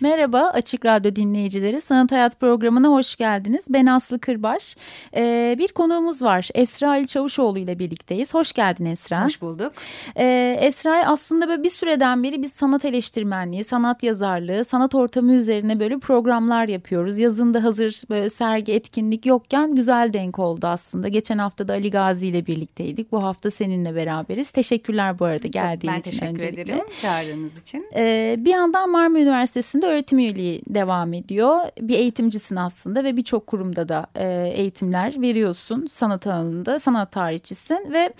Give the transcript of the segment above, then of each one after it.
Merhaba Açık Radyo dinleyicileri. Sanat Hayat programına hoş geldiniz. Ben Aslı Kırbaş. Ee, bir konuğumuz var. Esra Ali Çavuşoğlu ile birlikteyiz. Hoş geldin Esra. Hoş bulduk. Ee, Esra aslında böyle bir süreden beri biz sanat eleştirmenliği, sanat yazarlığı, sanat ortamı üzerine böyle programlar yapıyoruz. Yazında hazır böyle sergi, etkinlik yokken güzel denk oldu aslında. Geçen hafta da Ali Gazi ile birlikteydik. Bu hafta seninle beraberiz. Teşekkürler bu arada geldiğin ben için teşekkür öncelikle. ederim çağırdığınız için. Ee, bir yandan Marmara Üniversitesi'nde öğretim üyeliği devam ediyor. Bir eğitimcisin aslında ve birçok kurumda da e, eğitimler veriyorsun. Sanat alanında sanat tarihçisin ve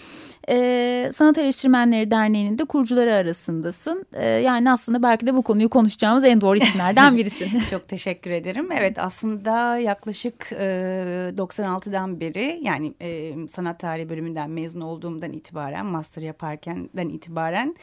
e, Sanat Eleştirmenleri Derneği'nin de kurucuları arasındasın. E, yani aslında belki de bu konuyu konuşacağımız en doğru isimlerden birisin. Çok teşekkür ederim. Evet aslında yaklaşık e, 96'dan beri yani e, sanat tarihi bölümünden mezun olduğumdan itibaren master yaparkenden itibaren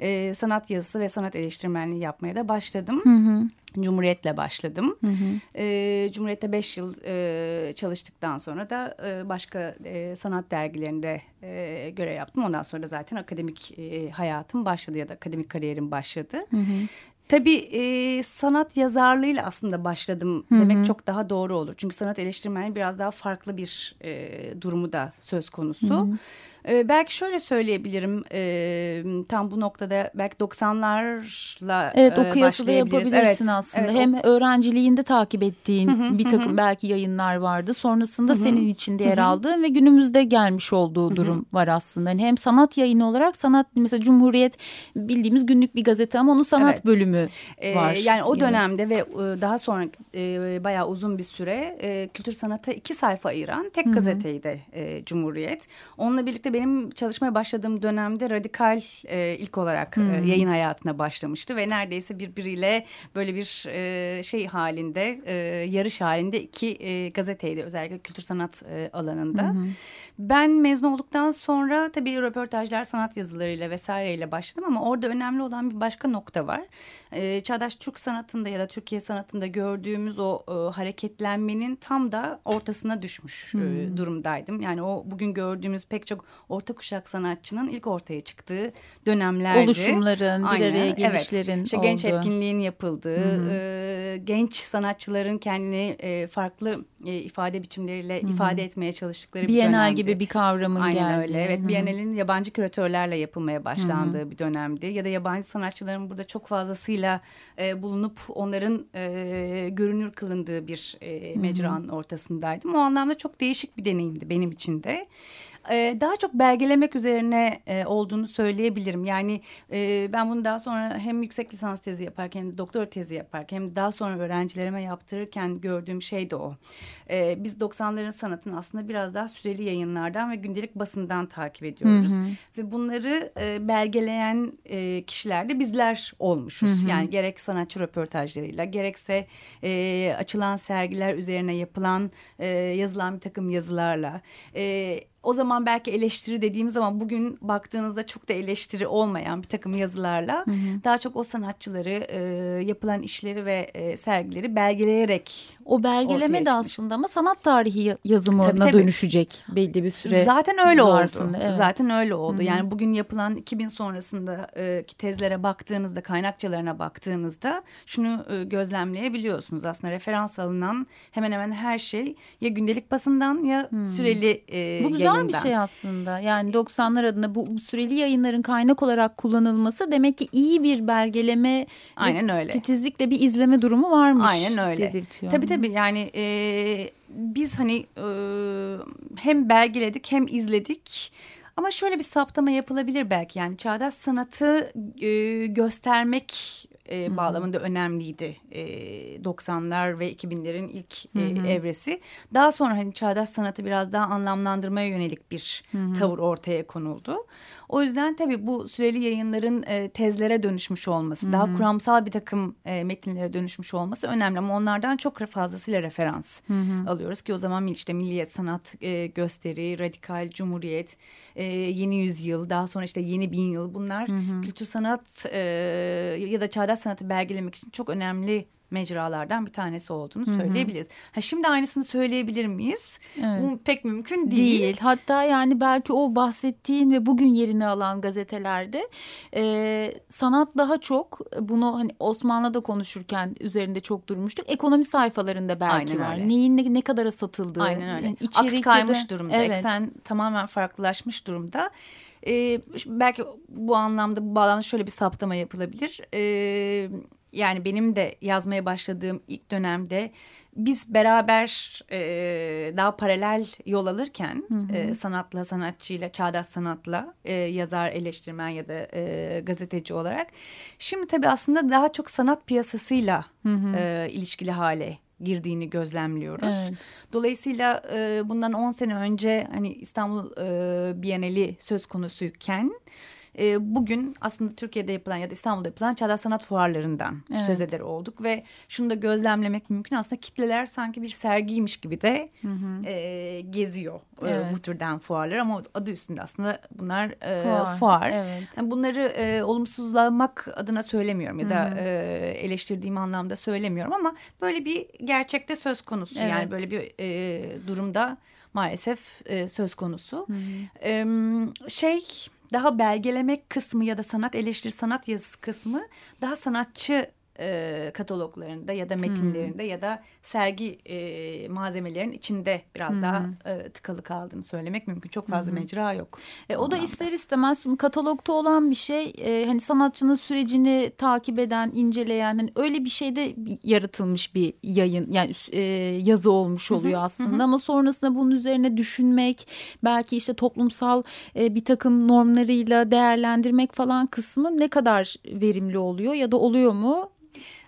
e, sanat yazısı ve sanat eleştirmenliği yapmaya da başladım. Hı hı. Cumhuriyet'le başladım. Hı hı. E, Cumhuriyet'te beş yıl e, çalıştıktan sonra da e, başka e, sanat dergilerinde e, görev yaptım. Ondan sonra da zaten akademik e, hayatım başladı ya da akademik kariyerim başladı. Hı hı. Tabii e, sanat yazarlığıyla aslında başladım Hı hı. demek çok daha doğru olur. Çünkü sanat eleştirmenliği biraz daha farklı bir e, durumu da söz konusu. Hı hı. E, belki şöyle söyleyebilirim e, tam bu noktada belki 90'larla Evet o e, kıyası da başlayabiliriz. yapabilirsin Evet, aslında. evet, o- Hem öğrenciliğinde takip ettiğin Hı hı, bir takım hı. belki yayınlar vardı. Sonrasında Hı hı. senin içinde yer aldığın ve günümüzde gelmiş olduğu durum var aslında. Yani hem sanat yayını olarak sanat mesela Cumhuriyet bildiğimiz günlük bir gazete ama onun sanat Evet. bölümü Ee, var. yani o gibi. dönemde ve e, daha sonra e, bayağı uzun bir süre e, kültür sanata iki sayfa ayıran tek Hı hı. gazeteydi e, Cumhuriyet. Onunla birlikte benim çalışmaya başladığım dönemde radikal e, ilk olarak e, Hı. yayın hayatına başlamıştı ve neredeyse birbiriyle böyle bir e, şey halinde e, yarış halinde iki e, gazeteydi özellikle kültür sanat e, alanında. Hı. Ben mezun olduktan sonra tabii röportajlar sanat yazılarıyla vesaireyle başladım ama orada önemli olan bir başka nokta var. Ee, Çağdaş Türk sanatında ya da Türkiye sanatında gördüğümüz o e, hareketlenmenin tam da ortasına düşmüş e, Hmm. durumdaydım. Yani o bugün gördüğümüz pek çok orta kuşak sanatçının ilk ortaya çıktığı dönemlerdi. Oluşumların, bir araya evet. gelişlerin İşte genç olduğu. etkinliğin yapıldığı, Hı hı. e, genç sanatçıların kendini e, farklı e, ifade biçimleriyle ifade etmeye çalıştıkları bir dönemdi. gibi bir kavramın Aynen geldiği. öyle. Evet Hı hı. Yabancı küratörlerle yapılmaya başlandığı bir dönemdi. Ya da yabancı sanatçıların burada çok fazlasıyla e, bulunup onların e, görünür kılındığı bir e, mecranın ortasındaydım. O anlamda çok değişik bir deneyimdi benim için de. E, daha çok belgelemek üzerine e, olduğunu söyleyebilirim. Yani e, ben bunu daha sonra hem yüksek lisans tezi yaparken hem de doktora tezi yaparken hem de daha sonra öğrencilerime yaptırırken gördüğüm şey de o. E, biz 90'ların sanatını aslında biraz daha süreli yayınlardan ve gündelik basından takip ediyoruz. Hı hı. Ve bunları e, belgeleyen e, kişiler de bizler olmuşuz. Hı hı. Yani gerek sanatçı röportajlarıyla gerekse e, açılan sergiler üzerine yapılan e, yazılan bir takım yazılarla. E, o zaman belki eleştiri dediğimiz zaman bugün baktığınızda çok da eleştiri olmayan bir takım yazılarla daha çok o sanatçıları e, yapılan işleri ve e, sergileri belgeleyerek O belgeleme de aslında ama sanat tarihi yazımına Tabii, tabii. dönüşecek belli bir süre. Zaten öyle zarfında, oldu. evet. Zaten öyle oldu. Hı hı. Yani bugün yapılan 2000 sonrasındaki tezlere baktığınızda, kaynakçalarına baktığınızda şunu e, gözlemleyebiliyorsunuz. Aslında referans alınan hemen hemen her şey ya gündelik basından ya süreli e, Bu güzel yayından. bir şey aslında. Yani 90'lar adına bu süreli yayınların kaynak olarak kullanılması demek ki iyi bir belgeleme Aynen öyle. titizlikle bir izleme durumu varmış. Aynen öyle. dedirtiyor. Tabii tabii yani e, biz hani e, hem belgeledik hem izledik. Ama şöyle bir saptama yapılabilir belki yani çağdaş sanatı e, göstermek e, bağlamında önemliydi. E, 90'lar ve 2000'lerin ilk e, evresi. Daha sonra hani çağdaş sanatı biraz daha anlamlandırmaya yönelik bir tavır ortaya konuldu. O yüzden tabii bu süreli yayınların e, tezlere dönüşmüş olması, daha kuramsal bir takım e, metinlere dönüşmüş olması önemli. Ama onlardan çok fazlasıyla referans alıyoruz ki o zaman işte Milliyet Sanat e, Gösteri, Radikal Cumhuriyet, e, Yeni Yüzyıl, daha sonra işte Yeni Bin Yıl bunlar kültür sanat e, ya da çağdaş sanatı belgelemek için çok önemli mecralardan bir tanesi olduğunu söyleyebiliriz. Ha şimdi aynısını söyleyebilir miyiz? Evet. Bu pek mümkün değil. değil. Hatta yani belki o bahsettiğin ve bugün yerini alan gazetelerde e, sanat daha çok bunu hani Osmanlı'da konuşurken üzerinde çok durmuştuk. Ekonomi sayfalarında belki Aynen var. öyle. Neyin ne, ne kadara satıldığı. Aynen öyle. yani Aks kaymış durumda. Evet. Eksen tamamen farklılaşmış durumda. Ee, belki bu anlamda bu bağlamda şöyle bir saptama yapılabilir. Ee, yani benim de yazmaya başladığım ilk dönemde biz beraber e, daha paralel yol alırken e, sanatla, sanatçıyla, çağdaş sanatla e, yazar, eleştirmen ya da e, gazeteci olarak. Şimdi tabii aslında daha çok sanat piyasasıyla e, ilişkili hale girdiğini gözlemliyoruz. Evet. Dolayısıyla e, bundan 10 sene önce hani İstanbul e, Bienali söz konusuyken e, bugün aslında Türkiye'de yapılan ya da İstanbul'da yapılan çağdaş sanat fuarlarından Evet. söz eder olduk ve şunu da gözlemlemek mümkün aslında kitleler sanki bir sergiymiş gibi de e, geziyor e, Evet. bu türden fuarlar ama adı üstünde aslında bunlar e, Fuar, fuar. evet. Yani bunları e, olumsuzlamak adına söylemiyorum ya da e, eleştirdiğim anlamda söylemiyorum ama böyle bir gerçekte söz konusu Evet. yani böyle bir e, durumda maalesef e, söz konusu. E, şey daha belgelemek kısmı ya da sanat eleştiri sanat yazısı kısmı daha sanatçı e, kataloglarında ya da metinlerinde ya da sergi e, malzemelerin içinde biraz daha e, tıkalı kaldığını söylemek mümkün. Çok fazla mecra yok. E, o da ister istemez şimdi katalogda olan bir şey e, hani sanatçının sürecini takip eden, inceleyen hani öyle bir şeyde yaratılmış bir yayın yani e, yazı olmuş oluyor aslında ama sonrasında bunun üzerine düşünmek belki işte toplumsal e, bir takım normlarıyla değerlendirmek falan kısmı ne kadar verimli oluyor ya da oluyor mu?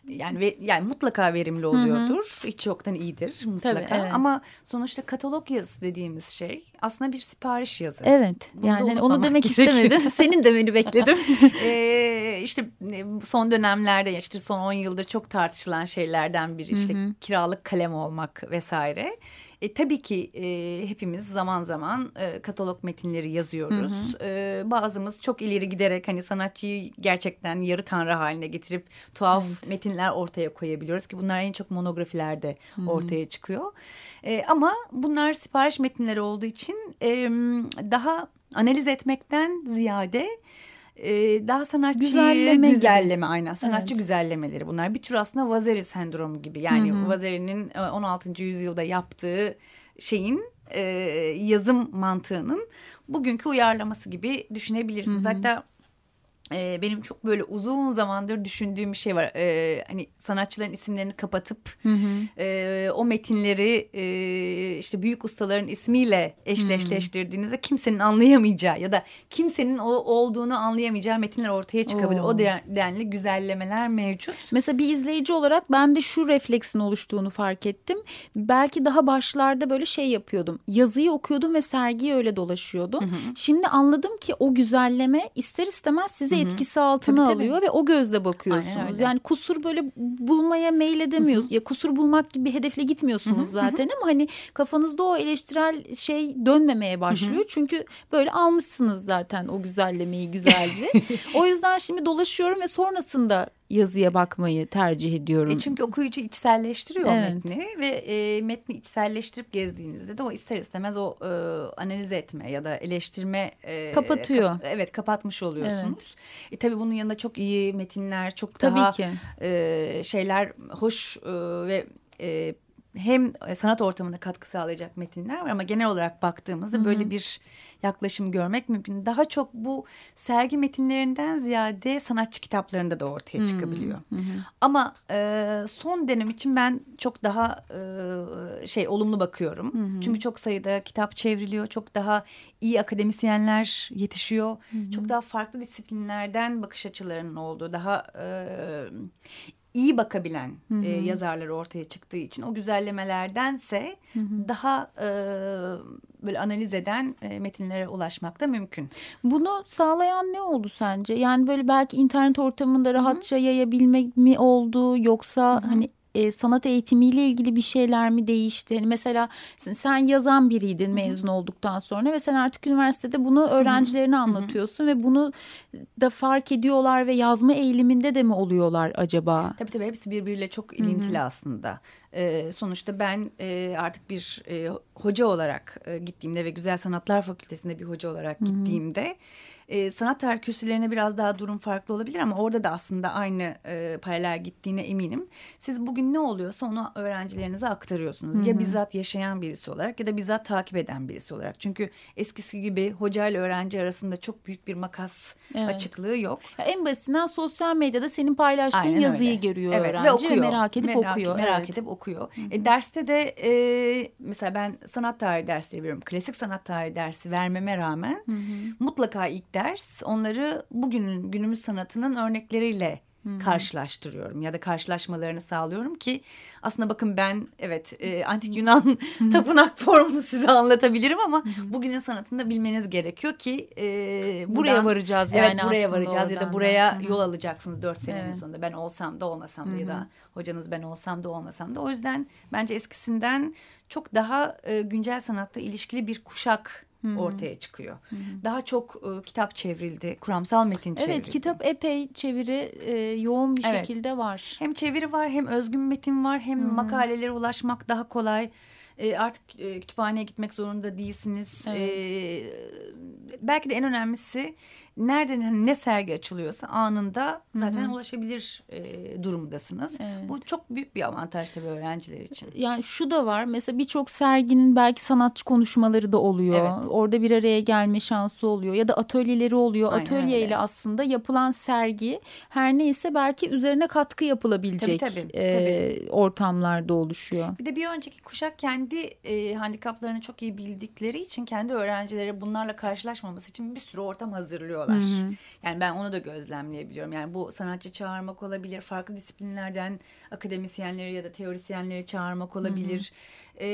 Yani ve yani mutlaka verimli oluyordur. Hiç yoktan iyidir mutlaka. Tabii, evet. Ama sonuçta katalog yazısı dediğimiz şey aslında bir sipariş yazı. Evet Bunu yani hani onu demek gerekiyor. istemedim. Senin demeni bekledim. ee, işte e, son dönemlerde işte son 10 yıldır çok tartışılan şeylerden biri işte kiralık kalem olmak vesaire. E, tabii ki e, hepimiz zaman zaman e, katalog metinleri yazıyoruz. E, bazımız çok ileri giderek hani sanatçıyı gerçekten yarı tanrı haline getirip tuhaf metinler ortaya koyabiliyoruz ki bunlar en çok monografilerde ortaya çıkıyor. E, ama bunlar sipariş metinleri olduğu için e, daha analiz etmekten ziyade e, daha sanatçıyı Güzelleme gibi. güzelleme aynen sanatçı Evet. güzellemeleri bunlar bir tür aslında Vazeri sendromu gibi yani Vazeri'nin e, 16. yüzyılda yaptığı şeyin e, yazım mantığının bugünkü uyarlaması gibi düşünebilirsiniz hatta e, benim çok böyle uzun zamandır düşündüğüm bir şey var. E, hani sanatçıların isimlerini kapatıp e, o metinleri e, işte büyük ustaların ismiyle eşleştirdiğinizde kimsenin anlayamayacağı ya da kimsenin o olduğunu anlayamayacağı metinler ortaya çıkabilir. Oo. O den- denli güzellemeler mevcut. Mesela bir izleyici olarak ben de şu refleksin oluştuğunu fark ettim. Belki daha başlarda böyle şey yapıyordum. Yazıyı okuyordum ve sergiye öyle dolaşıyordum. Şimdi anladım ki o güzelleme ister istemez sizi etkisi altına Tabii, tabii. alıyor ve o gözle bakıyorsunuz. Yani kusur böyle bulmaya meyil edemiyorsunuz. Ya kusur bulmak gibi bir hedefle gitmiyorsunuz zaten ama hani kafanızda o eleştirel şey dönmemeye başlıyor. Çünkü böyle almışsınız zaten o güzellemeyi güzelce. o yüzden şimdi dolaşıyorum ve sonrasında yazıya bakmayı tercih ediyorum. E çünkü okuyucu içselleştiriyor Evet. metni ve e, metni içselleştirip gezdiğinizde de o ister istemez o e, analiz etme ya da eleştirme e, Kapatıyor. kap- evet kapatmış oluyorsunuz. E, tabii bunun yanında çok iyi metinler, çok Tabii daha ki. e, şeyler hoş e, ve e, hem sanat ortamına katkı sağlayacak metinler var ama genel olarak baktığımızda Hı-hı. böyle bir yaklaşım görmek mümkün. Daha çok bu sergi metinlerinden ziyade sanatçı kitaplarında da ortaya çıkabiliyor. Hı-hı. Ama e, son dönem için ben çok daha e, şey olumlu bakıyorum. Hı-hı. Çünkü çok sayıda kitap çevriliyor. Çok daha iyi akademisyenler yetişiyor. Hı-hı. Çok daha farklı disiplinlerden bakış açılarının olduğu, daha e, iyi bakabilen hı hı. E, yazarlar ortaya çıktığı için o güzellemelerdense hı hı. daha e, böyle analiz eden e, metinlere ulaşmak da mümkün. Bunu sağlayan ne oldu sence? Yani böyle belki internet ortamında rahatça hı hı. yayabilmek mi oldu yoksa hı hı. hani e, sanat eğitimiyle ilgili bir şeyler mi değişti? Hani mesela sen yazan biriydin mezun olduktan sonra ve sen artık üniversitede bunu öğrencilerine anlatıyorsun ve bunu da fark ediyorlar ve yazma eğiliminde de mi oluyorlar acaba? Tabii tabii hepsi birbiriyle çok ilintili aslında. E, sonuçta ben e, artık bir e, hoca olarak e, gittiğimde ve Güzel Sanatlar Fakültesi'nde bir hoca olarak Hı -hı. E, sanat tarih kürsülerine biraz daha durum farklı olabilir ama orada da aslında aynı e, paralel gittiğine eminim. Siz bugün ne oluyorsa onu öğrencilerinize aktarıyorsunuz. Hı -hı. Ya bizzat yaşayan birisi olarak ya da bizzat takip eden birisi olarak. Çünkü eskisi gibi hoca ile öğrenci arasında çok büyük bir makas evet. açıklığı yok. Ya en basitinden sosyal medyada senin paylaştığın Aynen yazıyı öyle. görüyor evet, öğrenci ve, okuyor. ve merak edip merak, okuyor. Merak evet. edip okuyor. E, derste de e, mesela ben sanat tarihi dersleri veriyorum. Klasik sanat tarihi dersi vermeme rağmen hı hı. mutlaka ilk ders onları bugünün günümüz sanatının örnekleriyle Hı-hı. karşılaştırıyorum ya da karşılaşmalarını sağlıyorum ki aslında bakın ben evet e, antik Yunan tapınak formunu size anlatabilirim ama bugünün sanatında bilmeniz gerekiyor ki e, buradan, buraya varacağız yani evet buraya varacağız ya da buraya Hı-hı. yol alacaksınız dört senenin evet. sonunda. Ben olsam da olmasam da ya da hocanız ben olsam da olmasam da. O yüzden bence eskisinden çok daha e, güncel sanatla ilişkili bir kuşak Hı-hı. ortaya çıkıyor. Hı-hı. Daha çok e, kitap çevrildi, kuramsal metin çevrildi. Evet, kitap epey çeviri e, yoğun bir evet. şekilde var. Hem çeviri var, hem özgün metin var, hem Hı-hı. makalelere ulaşmak daha kolay. E, artık e, kütüphaneye gitmek zorunda değilsiniz. Evet. E, belki de en önemlisi nereden hani ne sergi açılıyorsa anında zaten Hı -hı. ulaşabilir e, durumdasınız. Evet. Bu çok büyük bir avantaj tabii öğrenciler için. Yani şu da var mesela birçok serginin belki sanatçı konuşmaları da oluyor. Evet. Orada bir araya gelme şansı oluyor ya da atölyeleri oluyor. Aynen Atölyeyle öyle. aslında yapılan sergi her neyse belki üzerine katkı yapılabilecek tabii, tabii, e, tabii. ortamlarda oluşuyor. Bir de bir önceki kuşak kendi e, handikaplarını çok iyi bildikleri için kendi öğrencileri bunlarla karşılaşmaması için bir sürü ortam hazırlıyor yapıyorlar. Hı hı. Yani ben onu da gözlemleyebiliyorum. Yani bu sanatçı çağırmak olabilir, farklı disiplinlerden akademisyenleri ya da teorisyenleri çağırmak olabilir. Hı hı. Ee,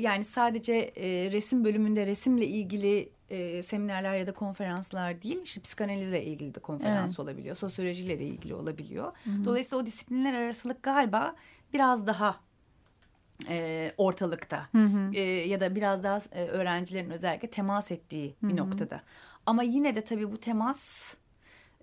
yani sadece e, resim bölümünde resimle ilgili e, seminerler ya da konferanslar değil, işte psikanalizle ilgili de konferans evet. olabiliyor, sosyolojiyle de ilgili olabiliyor. Hı hı. Dolayısıyla o disiplinler arasılık galiba biraz daha e, ortalıkta hı hı. E, ya da biraz daha e, öğrencilerin özellikle temas ettiği hı hı. bir noktada. Ama yine de tabii bu temas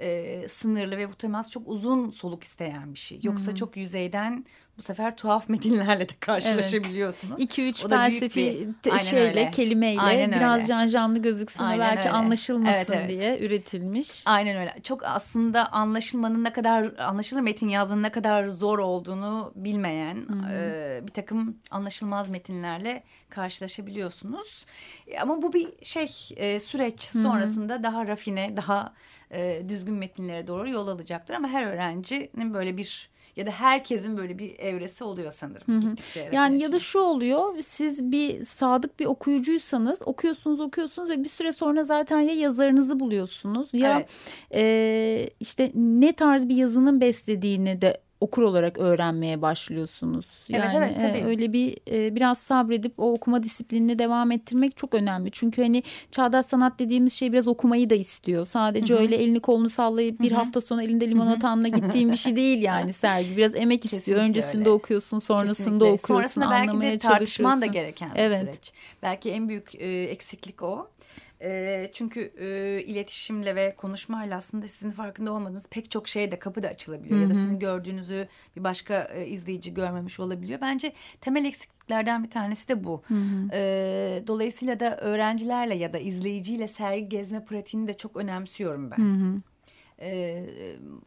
e, sınırlı ve bu temas çok uzun soluk isteyen bir şey. Yoksa hmm. çok yüzeyden bu sefer tuhaf metinlerle de karşılaşabiliyorsunuz. 2-3 felsefi bir, şeyle, öyle. kelimeyle aynen biraz öyle. can canlı gözüksün aynen belki öyle. anlaşılmasın evet, evet. diye üretilmiş. Aynen öyle. Çok aslında anlaşılmanın ne kadar, anlaşılır metin yazmanın ne kadar zor olduğunu bilmeyen hmm. e, bir takım anlaşılmaz metinlerle karşılaşabiliyorsunuz. Ama bu bir şey e, süreç sonrasında hmm. daha rafine, daha e, düzgün metinlere doğru yol alacaktır. Ama her öğrencinin böyle bir ya da herkesin böyle bir evresi oluyor sanırım. Hı hı. Yani ya da şu oluyor siz bir sadık bir okuyucuysanız okuyorsunuz okuyorsunuz ve bir süre sonra zaten ya yazarınızı buluyorsunuz ya evet. e, işte ne tarz bir yazının beslediğini de okur olarak öğrenmeye başlıyorsunuz. Yani evet, evet, tabii. E, öyle bir e, biraz sabredip o okuma disiplinini devam ettirmek çok önemli. Çünkü hani çağdaş sanat dediğimiz şey biraz okumayı da istiyor. Sadece Hı -hı. öyle elini kolunu sallayıp bir Hı -hı. hafta sonra elinde limonatanla gittiğim bir şey değil yani sergi. Biraz emek Kesinlikle istiyor. Öncesinde öyle. okuyorsun, sonrasında Kesinlikle. okuyorsun, Sonrasında belki de tartışman da gereken bir evet. süreç. Belki en büyük e, eksiklik o. E, çünkü e, iletişimle ve konuşmayla aslında sizin farkında olmadığınız pek çok şeye de kapı da açılabiliyor. Hı -hı. Ya da sizin gördüğünüzü bir başka e, izleyici görmemiş olabiliyor. Bence temel eksikliklerden bir tanesi de bu. Hı -hı. E, dolayısıyla da öğrencilerle ya da izleyiciyle sergi gezme pratiğini de çok önemsiyorum ben. Hı -hı. e,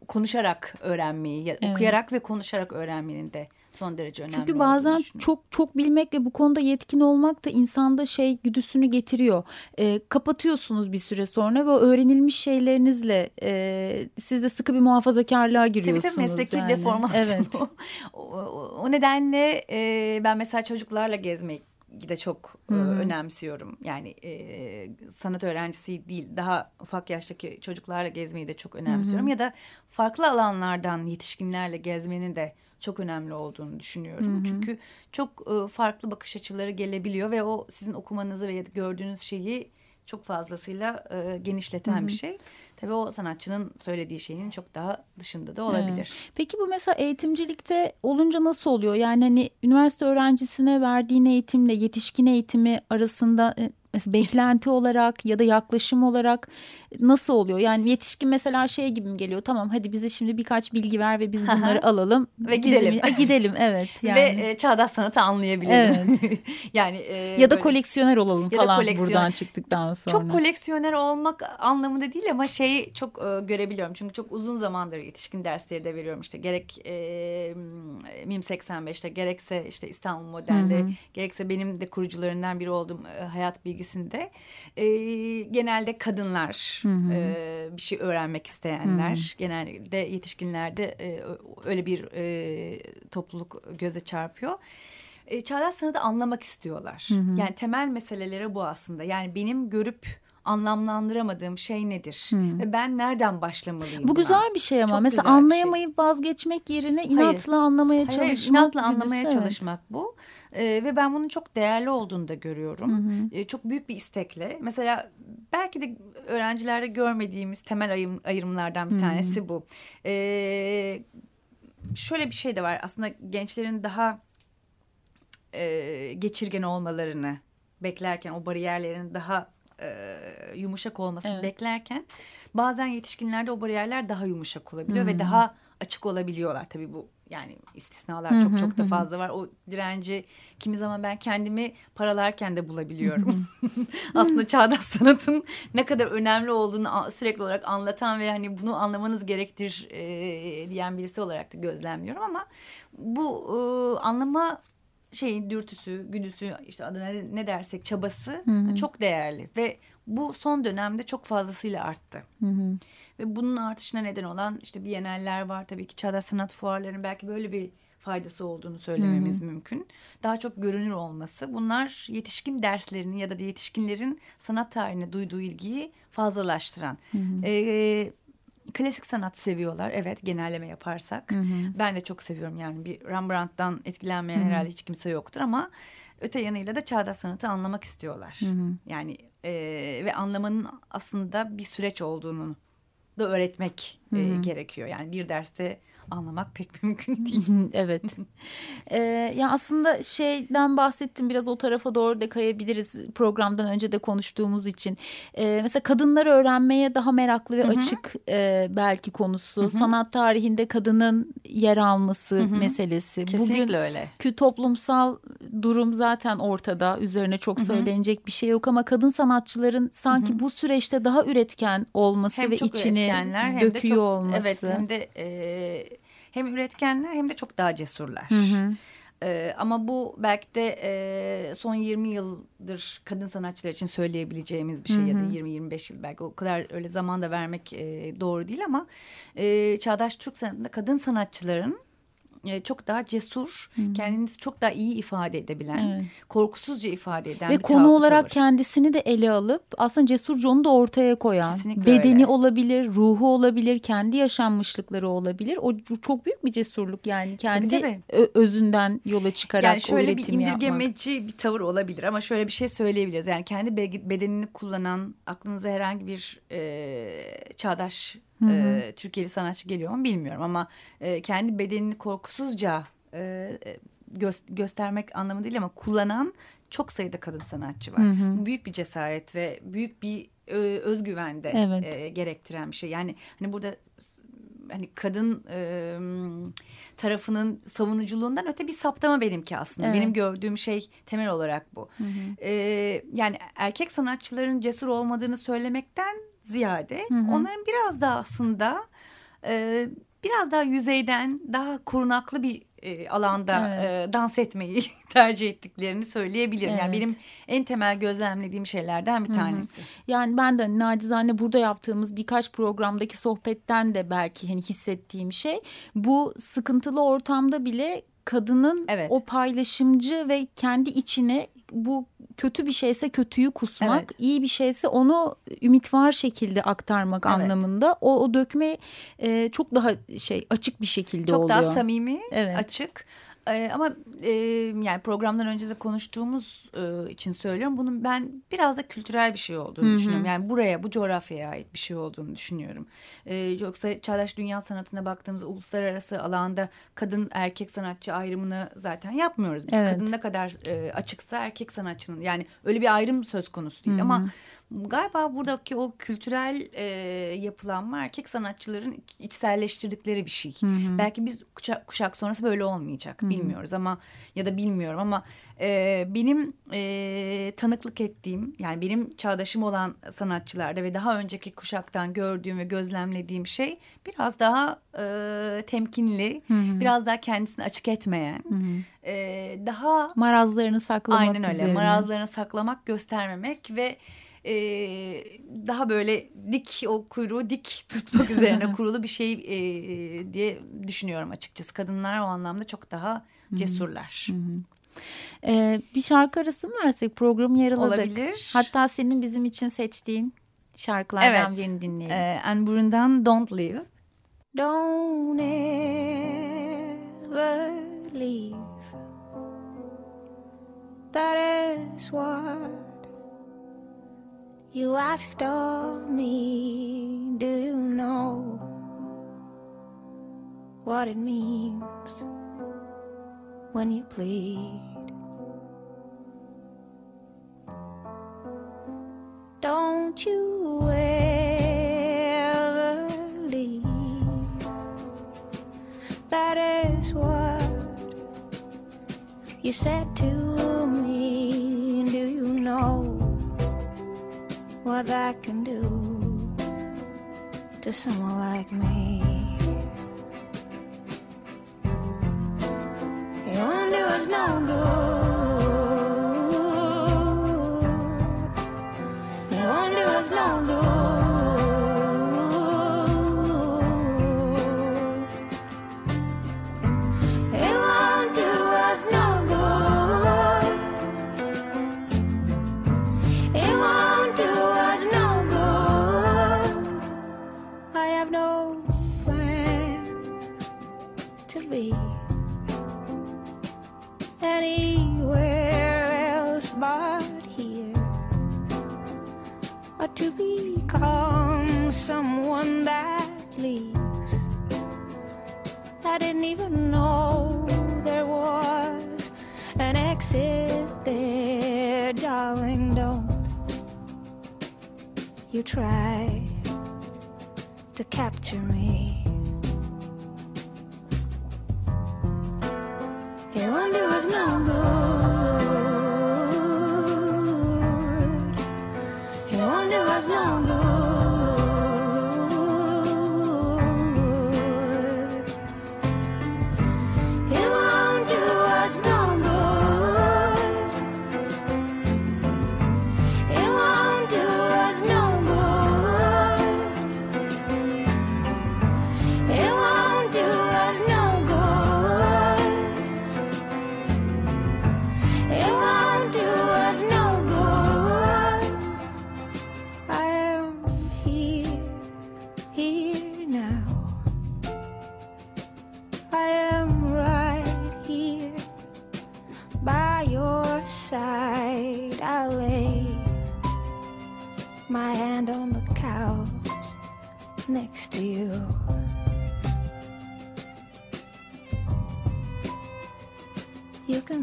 konuşarak öğrenmeyi, evet. okuyarak ve konuşarak öğrenmenin de son derece önemli Çünkü bazen çok çok bilmek ve bu konuda yetkin olmak da insanda şey güdüsünü getiriyor. E, kapatıyorsunuz bir süre sonra ve öğrenilmiş şeylerinizle e, siz de sıkı bir muhafazakarlığa giriyorsunuz. Tabii tabii mesleki yani. deformasyon. Evet. o, o, o nedenle e, ben mesela çocuklarla gezmek de çok e, önemsiyorum. Yani e, sanat öğrencisi değil daha ufak yaştaki çocuklarla gezmeyi de çok önemsiyorum. Hı hı. Ya da farklı alanlardan yetişkinlerle gezmenin de çok önemli olduğunu düşünüyorum. Hı hı. Çünkü çok e, farklı bakış açıları gelebiliyor ve o sizin okumanızı ve gördüğünüz şeyi çok fazlasıyla e, genişleten hı hı. bir şey. Tabii o sanatçının söylediği şeyin çok daha dışında da olabilir. Evet. Peki bu mesela eğitimcilikte olunca nasıl oluyor? Yani hani üniversite öğrencisine verdiğin eğitimle yetişkin eğitimi arasında e, mesela beklenti olarak ya da yaklaşım olarak nasıl oluyor? Yani yetişkin mesela şey gibi mi geliyor? Tamam hadi bize şimdi birkaç bilgi ver ve biz bunları alalım ve gidelim. Bizim, gidelim evet yani. Ve e, çağdaş sanatı anlayabilelim. Evet. yani e, ya da böyle, koleksiyoner olalım ya falan koleksiyoner. buradan çıktıktan sonra. Çok koleksiyoner olmak anlamında değil ama şeyi çok e, görebiliyorum. Çünkü çok uzun zamandır yetişkin dersleri de veriyorum işte gerek e, MİM 85'te gerekse işte İstanbul Modern'de gerekse benim de kurucularından biri olduğum e, Hayat Bilgisi'nde e, genelde kadınlar hı hı. E, bir şey öğrenmek isteyenler hı hı. genelde yetişkinlerde e, öyle bir e, topluluk göze çarpıyor e, çağdaş sanatı anlamak istiyorlar. Hı hı. Yani temel meseleleri bu aslında. Yani benim görüp anlamlandıramadığım şey nedir? Hmm. Ve ben nereden başlamalıyım? Bu buna? güzel bir şey ama Çok mesela anlayamayıp şey. vazgeçmek yerine inatla Hayır. anlamaya Hayır, çalışmak. inatla anlamaya evet. çalışmak bu. Ee, ve ben bunun çok değerli olduğunu da görüyorum. Hı Ee, çok büyük bir istekle. Mesela belki de öğrencilerde görmediğimiz temel ayım, ayrımlardan bir hı tanesi bu. Ee, şöyle bir şey de var. Aslında gençlerin daha e, geçirgen olmalarını beklerken o bariyerlerin daha e, yumuşak olmasını evet. beklerken bazen yetişkinlerde o bariyerler daha yumuşak olabiliyor hı ve daha açık olabiliyorlar. Tabii bu yani istisnalar Hı-hı. çok çok da fazla var. O direnci kimi zaman ben kendimi paralarken de bulabiliyorum. Aslında çağdaş sanatın ne kadar önemli olduğunu sürekli olarak anlatan ve hani bunu anlamanız gerektir e, diyen birisi olarak da gözlemliyorum ama bu e, anlama şeyin dürtüsü, güdüsü işte adına ne dersek çabası hı hı. çok değerli ve bu son dönemde çok fazlasıyla arttı. Hı hı. Ve bunun artışına neden olan işte biyeneller var tabii ki çağdaş sanat fuarlarının belki böyle bir faydası olduğunu söylememiz hı. mümkün. Daha çok görünür olması. Bunlar yetişkin derslerinin ya da yetişkinlerin sanat tarihine duyduğu ilgiyi fazlalaştıran. Hı. Ee, klasik sanat seviyorlar. Evet genelleme yaparsak. Hı hı. Ben de çok seviyorum yani bir Rembrandt'tan etkilenmeyen hı hı. herhalde hiç kimse yoktur ama öte yanıyla da çağdaş sanatı anlamak istiyorlar. Hı hı. Yani e, ve anlamanın aslında bir süreç olduğunu da öğretmek hı hı. E, gerekiyor. Yani bir derste anlamak pek mümkün değil. evet. ee, ya aslında şeyden bahsettim biraz o tarafa doğru da kayabiliriz programdan önce de konuştuğumuz için. Ee, mesela kadınları öğrenmeye daha meraklı ve Hı -hı. açık e, belki konusu. Hı -hı. Sanat tarihinde kadının yer alması Hı -hı. meselesi. Kesinlikle Bugün, öyle. Ki toplumsal durum zaten ortada. Üzerine çok söylenecek Hı -hı. bir şey yok ama kadın sanatçıların sanki Hı -hı. bu süreçte daha üretken olması hem ve içini döküyor çok, olması. Evet hem de e, hem üretkenler hem de çok daha cesurlar. Hı hı. Ee, ama bu belki de e, son 20 yıldır kadın sanatçılar için söyleyebileceğimiz bir şey hı hı. ya da 20-25 yıl belki o kadar öyle zaman da vermek e, doğru değil ama e, çağdaş Türk sanatında kadın sanatçıların e, çok daha cesur, hmm. kendinizi çok daha iyi ifade edebilen, evet. korkusuzca ifade eden ve bir konu olarak olur. kendisini de ele alıp aslında cesurca onu da ortaya koyan, Kesinlikle bedeni öyle. olabilir, ruhu olabilir, kendi yaşanmışlıkları olabilir. O çok büyük bir cesurluk yani kendi tabii, tabii. özünden yola çıkarak yani şöyle bir indirgemeci yapmak. bir tavır olabilir ama şöyle bir şey söyleyebiliriz. Yani kendi bedenini kullanan aklınıza herhangi bir e, çağdaş Hı hı. E, Türkiye'li sanatçı geliyor mu bilmiyorum ama e, kendi bedenini korkusuzca e, gö göstermek anlamı değil ama kullanan çok sayıda kadın sanatçı var. Hı hı. Büyük bir cesaret ve büyük bir e, özgüven de evet. e, gerektiren bir şey. Yani hani burada hani kadın e, tarafının savunuculuğundan öte bir saptama benimki aslında. Evet. Benim gördüğüm şey temel olarak bu. Hı hı. E, yani erkek sanatçıların cesur olmadığını söylemekten ziyade hı hı. onların biraz daha aslında e, biraz daha yüzeyden daha korunaklı bir e, alanda evet. e, dans etmeyi tercih ettiklerini söyleyebilirim. Evet. Yani benim en temel gözlemlediğim şeylerden bir tanesi. Hı hı. Yani ben de nacizane burada yaptığımız birkaç programdaki sohbetten de belki hani hissettiğim şey bu sıkıntılı ortamda bile kadının evet. o paylaşımcı ve kendi içine bu kötü bir şeyse kötüyü kusmak, evet. iyi bir şeyse onu ümit var şekilde aktarmak evet. anlamında. O, o dökme e, çok daha şey açık bir şekilde çok oluyor. Çok daha samimi, evet. açık. Ee, ama e, yani programdan önce de konuştuğumuz e, için söylüyorum. Bunun ben biraz da kültürel bir şey olduğunu Hı -hı. düşünüyorum. Yani buraya, bu coğrafyaya ait bir şey olduğunu düşünüyorum. E, yoksa çağdaş dünya sanatına baktığımız uluslararası alanda kadın erkek sanatçı ayrımını zaten yapmıyoruz. Biz evet. kadın ne kadar e, açıksa erkek sanatçının yani öyle bir ayrım söz konusu değil. Hı -hı. Ama galiba buradaki o kültürel e, yapılanma erkek sanatçıların içselleştirdikleri bir şey. Hı hı. Belki biz kuşak, kuşak sonrası böyle olmayacak. Hı hı. Bilmiyoruz ama ya da bilmiyorum ama e, benim e, tanıklık ettiğim yani benim çağdaşım olan sanatçılarda ve daha önceki kuşaktan gördüğüm ve gözlemlediğim şey biraz daha e, temkinli, hı hı. biraz daha kendisini açık etmeyen, hı hı. E, daha marazlarını saklamak aynen öyle üzerine. marazlarını saklamak, göstermemek ve e, daha böyle dik o kuyruğu dik tutmak üzerine kurulu bir şey e, diye düşünüyorum açıkçası. Kadınlar o anlamda çok daha cesurlar. Ee, bir şarkı arası mı versek programı yarıladık. Olabilir. Hatta senin bizim için seçtiğin şarkılardan evet. birini dinleyelim. Ee, Anne Don't Leave. Don't ever leave That is what You asked of me, do you know what it means when you plead? Don't you ever leave. That is what you said to what that can do to someone like me. You won't do us no good. Try to capture me. Won't do us no good. It do us no good.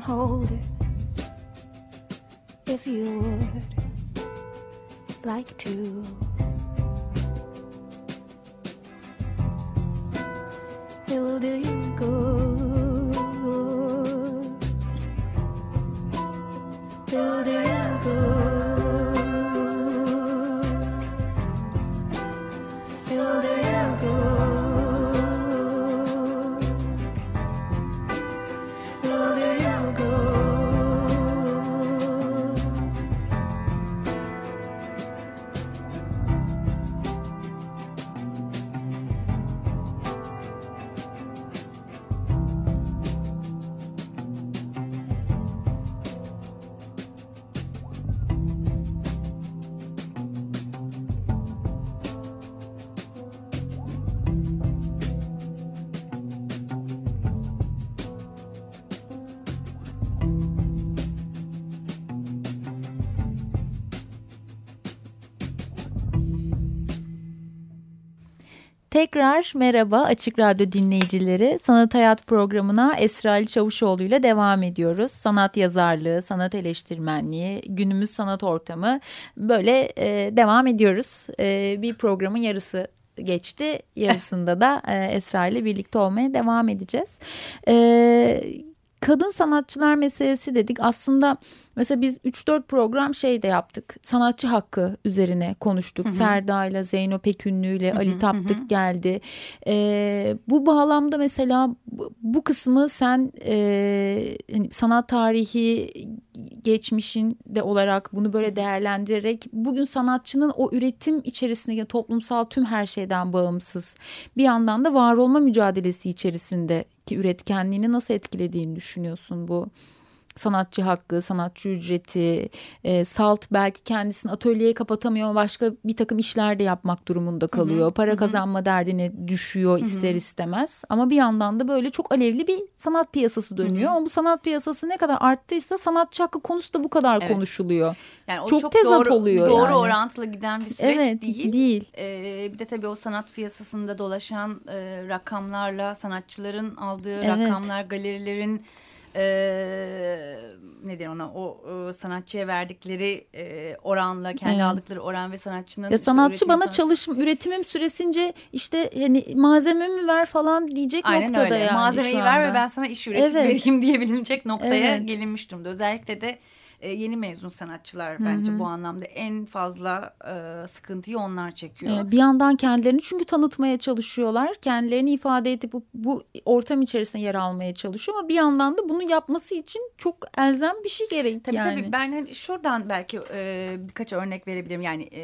Hold it if you would like to. It will do you good. Tekrar merhaba Açık Radyo dinleyicileri. Sanat Hayat programına Esra Ali Çavuşoğlu ile devam ediyoruz. Sanat yazarlığı, sanat eleştirmenliği, günümüz sanat ortamı böyle e, devam ediyoruz. E, bir programın yarısı geçti. Yarısında da e, Esra ile birlikte olmaya devam edeceğiz. E, kadın sanatçılar meselesi dedik. Aslında mesela biz 3-4 program şey de yaptık. Sanatçı hakkı üzerine konuştuk. Serda ile Zeyno Pekünlü ile Ali Taptık hı hı. geldi. Ee, bu bağlamda mesela bu kısmı sen e, hani sanat tarihi geçmişin de olarak bunu böyle değerlendirerek bugün sanatçının o üretim içerisinde toplumsal tüm her şeyden bağımsız bir yandan da var olma mücadelesi içerisinde ki üretkenliğini nasıl etkilediğini düşünüyorsun bu sanatçı hakkı, sanatçı ücreti, e, salt belki kendisini atölyeyi kapatamıyor başka bir takım işler de yapmak durumunda kalıyor. Hı hı. Para hı hı. kazanma derdine düşüyor hı hı. ister istemez. Ama bir yandan da böyle çok alevli bir sanat piyasası dönüyor. Ama bu sanat piyasası ne kadar arttıysa sanatçı hakkı konusu da bu kadar evet. konuşuluyor. Yani o çok, çok tezat doğru, oluyor doğru yani. orantılı giden bir süreç evet, değil. değil. Ee, bir de tabii o sanat piyasasında dolaşan e, rakamlarla sanatçıların aldığı evet. rakamlar, galerilerin e, nedir ona o e, sanatçıya verdikleri e, oranla kendi evet. aldıkları oran ve sanatçının ya sanatçı bana sonrası... çalışım üretimim süresince işte hani malzememi ver falan diyecek Aynen noktada öyle. yani malzemeyi ver ve ben sana iş üretip evet. vereyim diyebilecek noktaya evet. gelinmiş durumda özellikle de e, yeni mezun sanatçılar bence Hı -hı. bu anlamda en fazla e, sıkıntıyı onlar çekiyor. E, bir yandan kendilerini çünkü tanıtmaya çalışıyorlar. Kendilerini ifade edip bu, bu ortam içerisinde yer almaya çalışıyor ama bir yandan da bunu yapması için çok elzem bir şey gerek tabii, yani. Tabii ben hani şuradan belki e, birkaç örnek verebilirim. Yani e,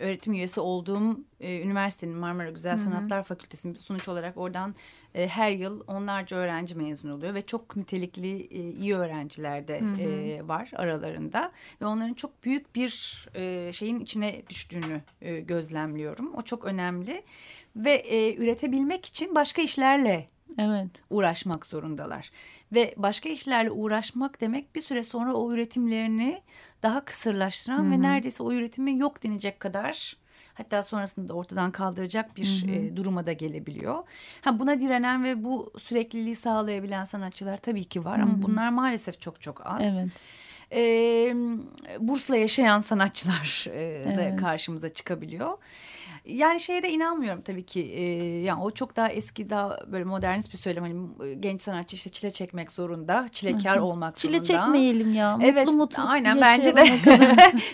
öğretim üyesi olduğum e, üniversitenin Marmara Güzel Sanatlar Fakültesi'nin sonuç olarak oradan e, her yıl onlarca öğrenci mezun oluyor ve çok nitelikli e, iyi öğrenciler de e, var aralarında ve onların çok büyük bir e, şeyin içine düştüğünü e, gözlemliyorum. O çok önemli ve e, üretebilmek için başka işlerle evet. uğraşmak zorundalar. Ve başka işlerle uğraşmak demek bir süre sonra o üretimlerini daha kısırlaştıran Hı -hı. ve neredeyse o üretimi yok denecek kadar hatta sonrasında da ortadan kaldıracak bir hı hı. E, duruma da gelebiliyor. Ha buna direnen ve bu sürekliliği sağlayabilen sanatçılar tabii ki var hı hı. ama bunlar maalesef çok çok az. Evet e, bursla yaşayan sanatçılar e, evet. da karşımıza çıkabiliyor. Yani şeye de inanmıyorum tabii ki. E, yani o çok daha eski daha böyle modernist bir söylem. Hani e, genç sanatçı işte çile çekmek zorunda. Çilekar olmak çile zorunda. Çile çekmeyelim ya. Mutlu evet, mutlu Aynen bence de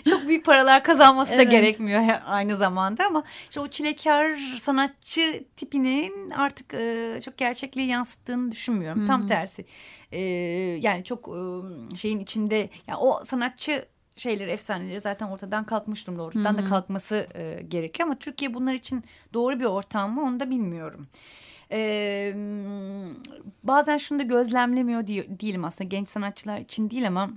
çok büyük paralar kazanması evet. da gerekmiyor aynı zamanda ama işte o çilekar sanatçı tipinin artık e, çok gerçekliği yansıttığını düşünmüyorum. Hı -hı. Tam tersi. E, yani çok e, şeyin içinde yani o sanatçı şeyleri, efsaneleri zaten ortadan kalkmış durumda. Ortadan da kalkması e, gerekiyor ama Türkiye bunlar için doğru bir ortam mı onu da bilmiyorum. Ee, bazen şunu da gözlemlemiyor değilim aslında genç sanatçılar için değil ama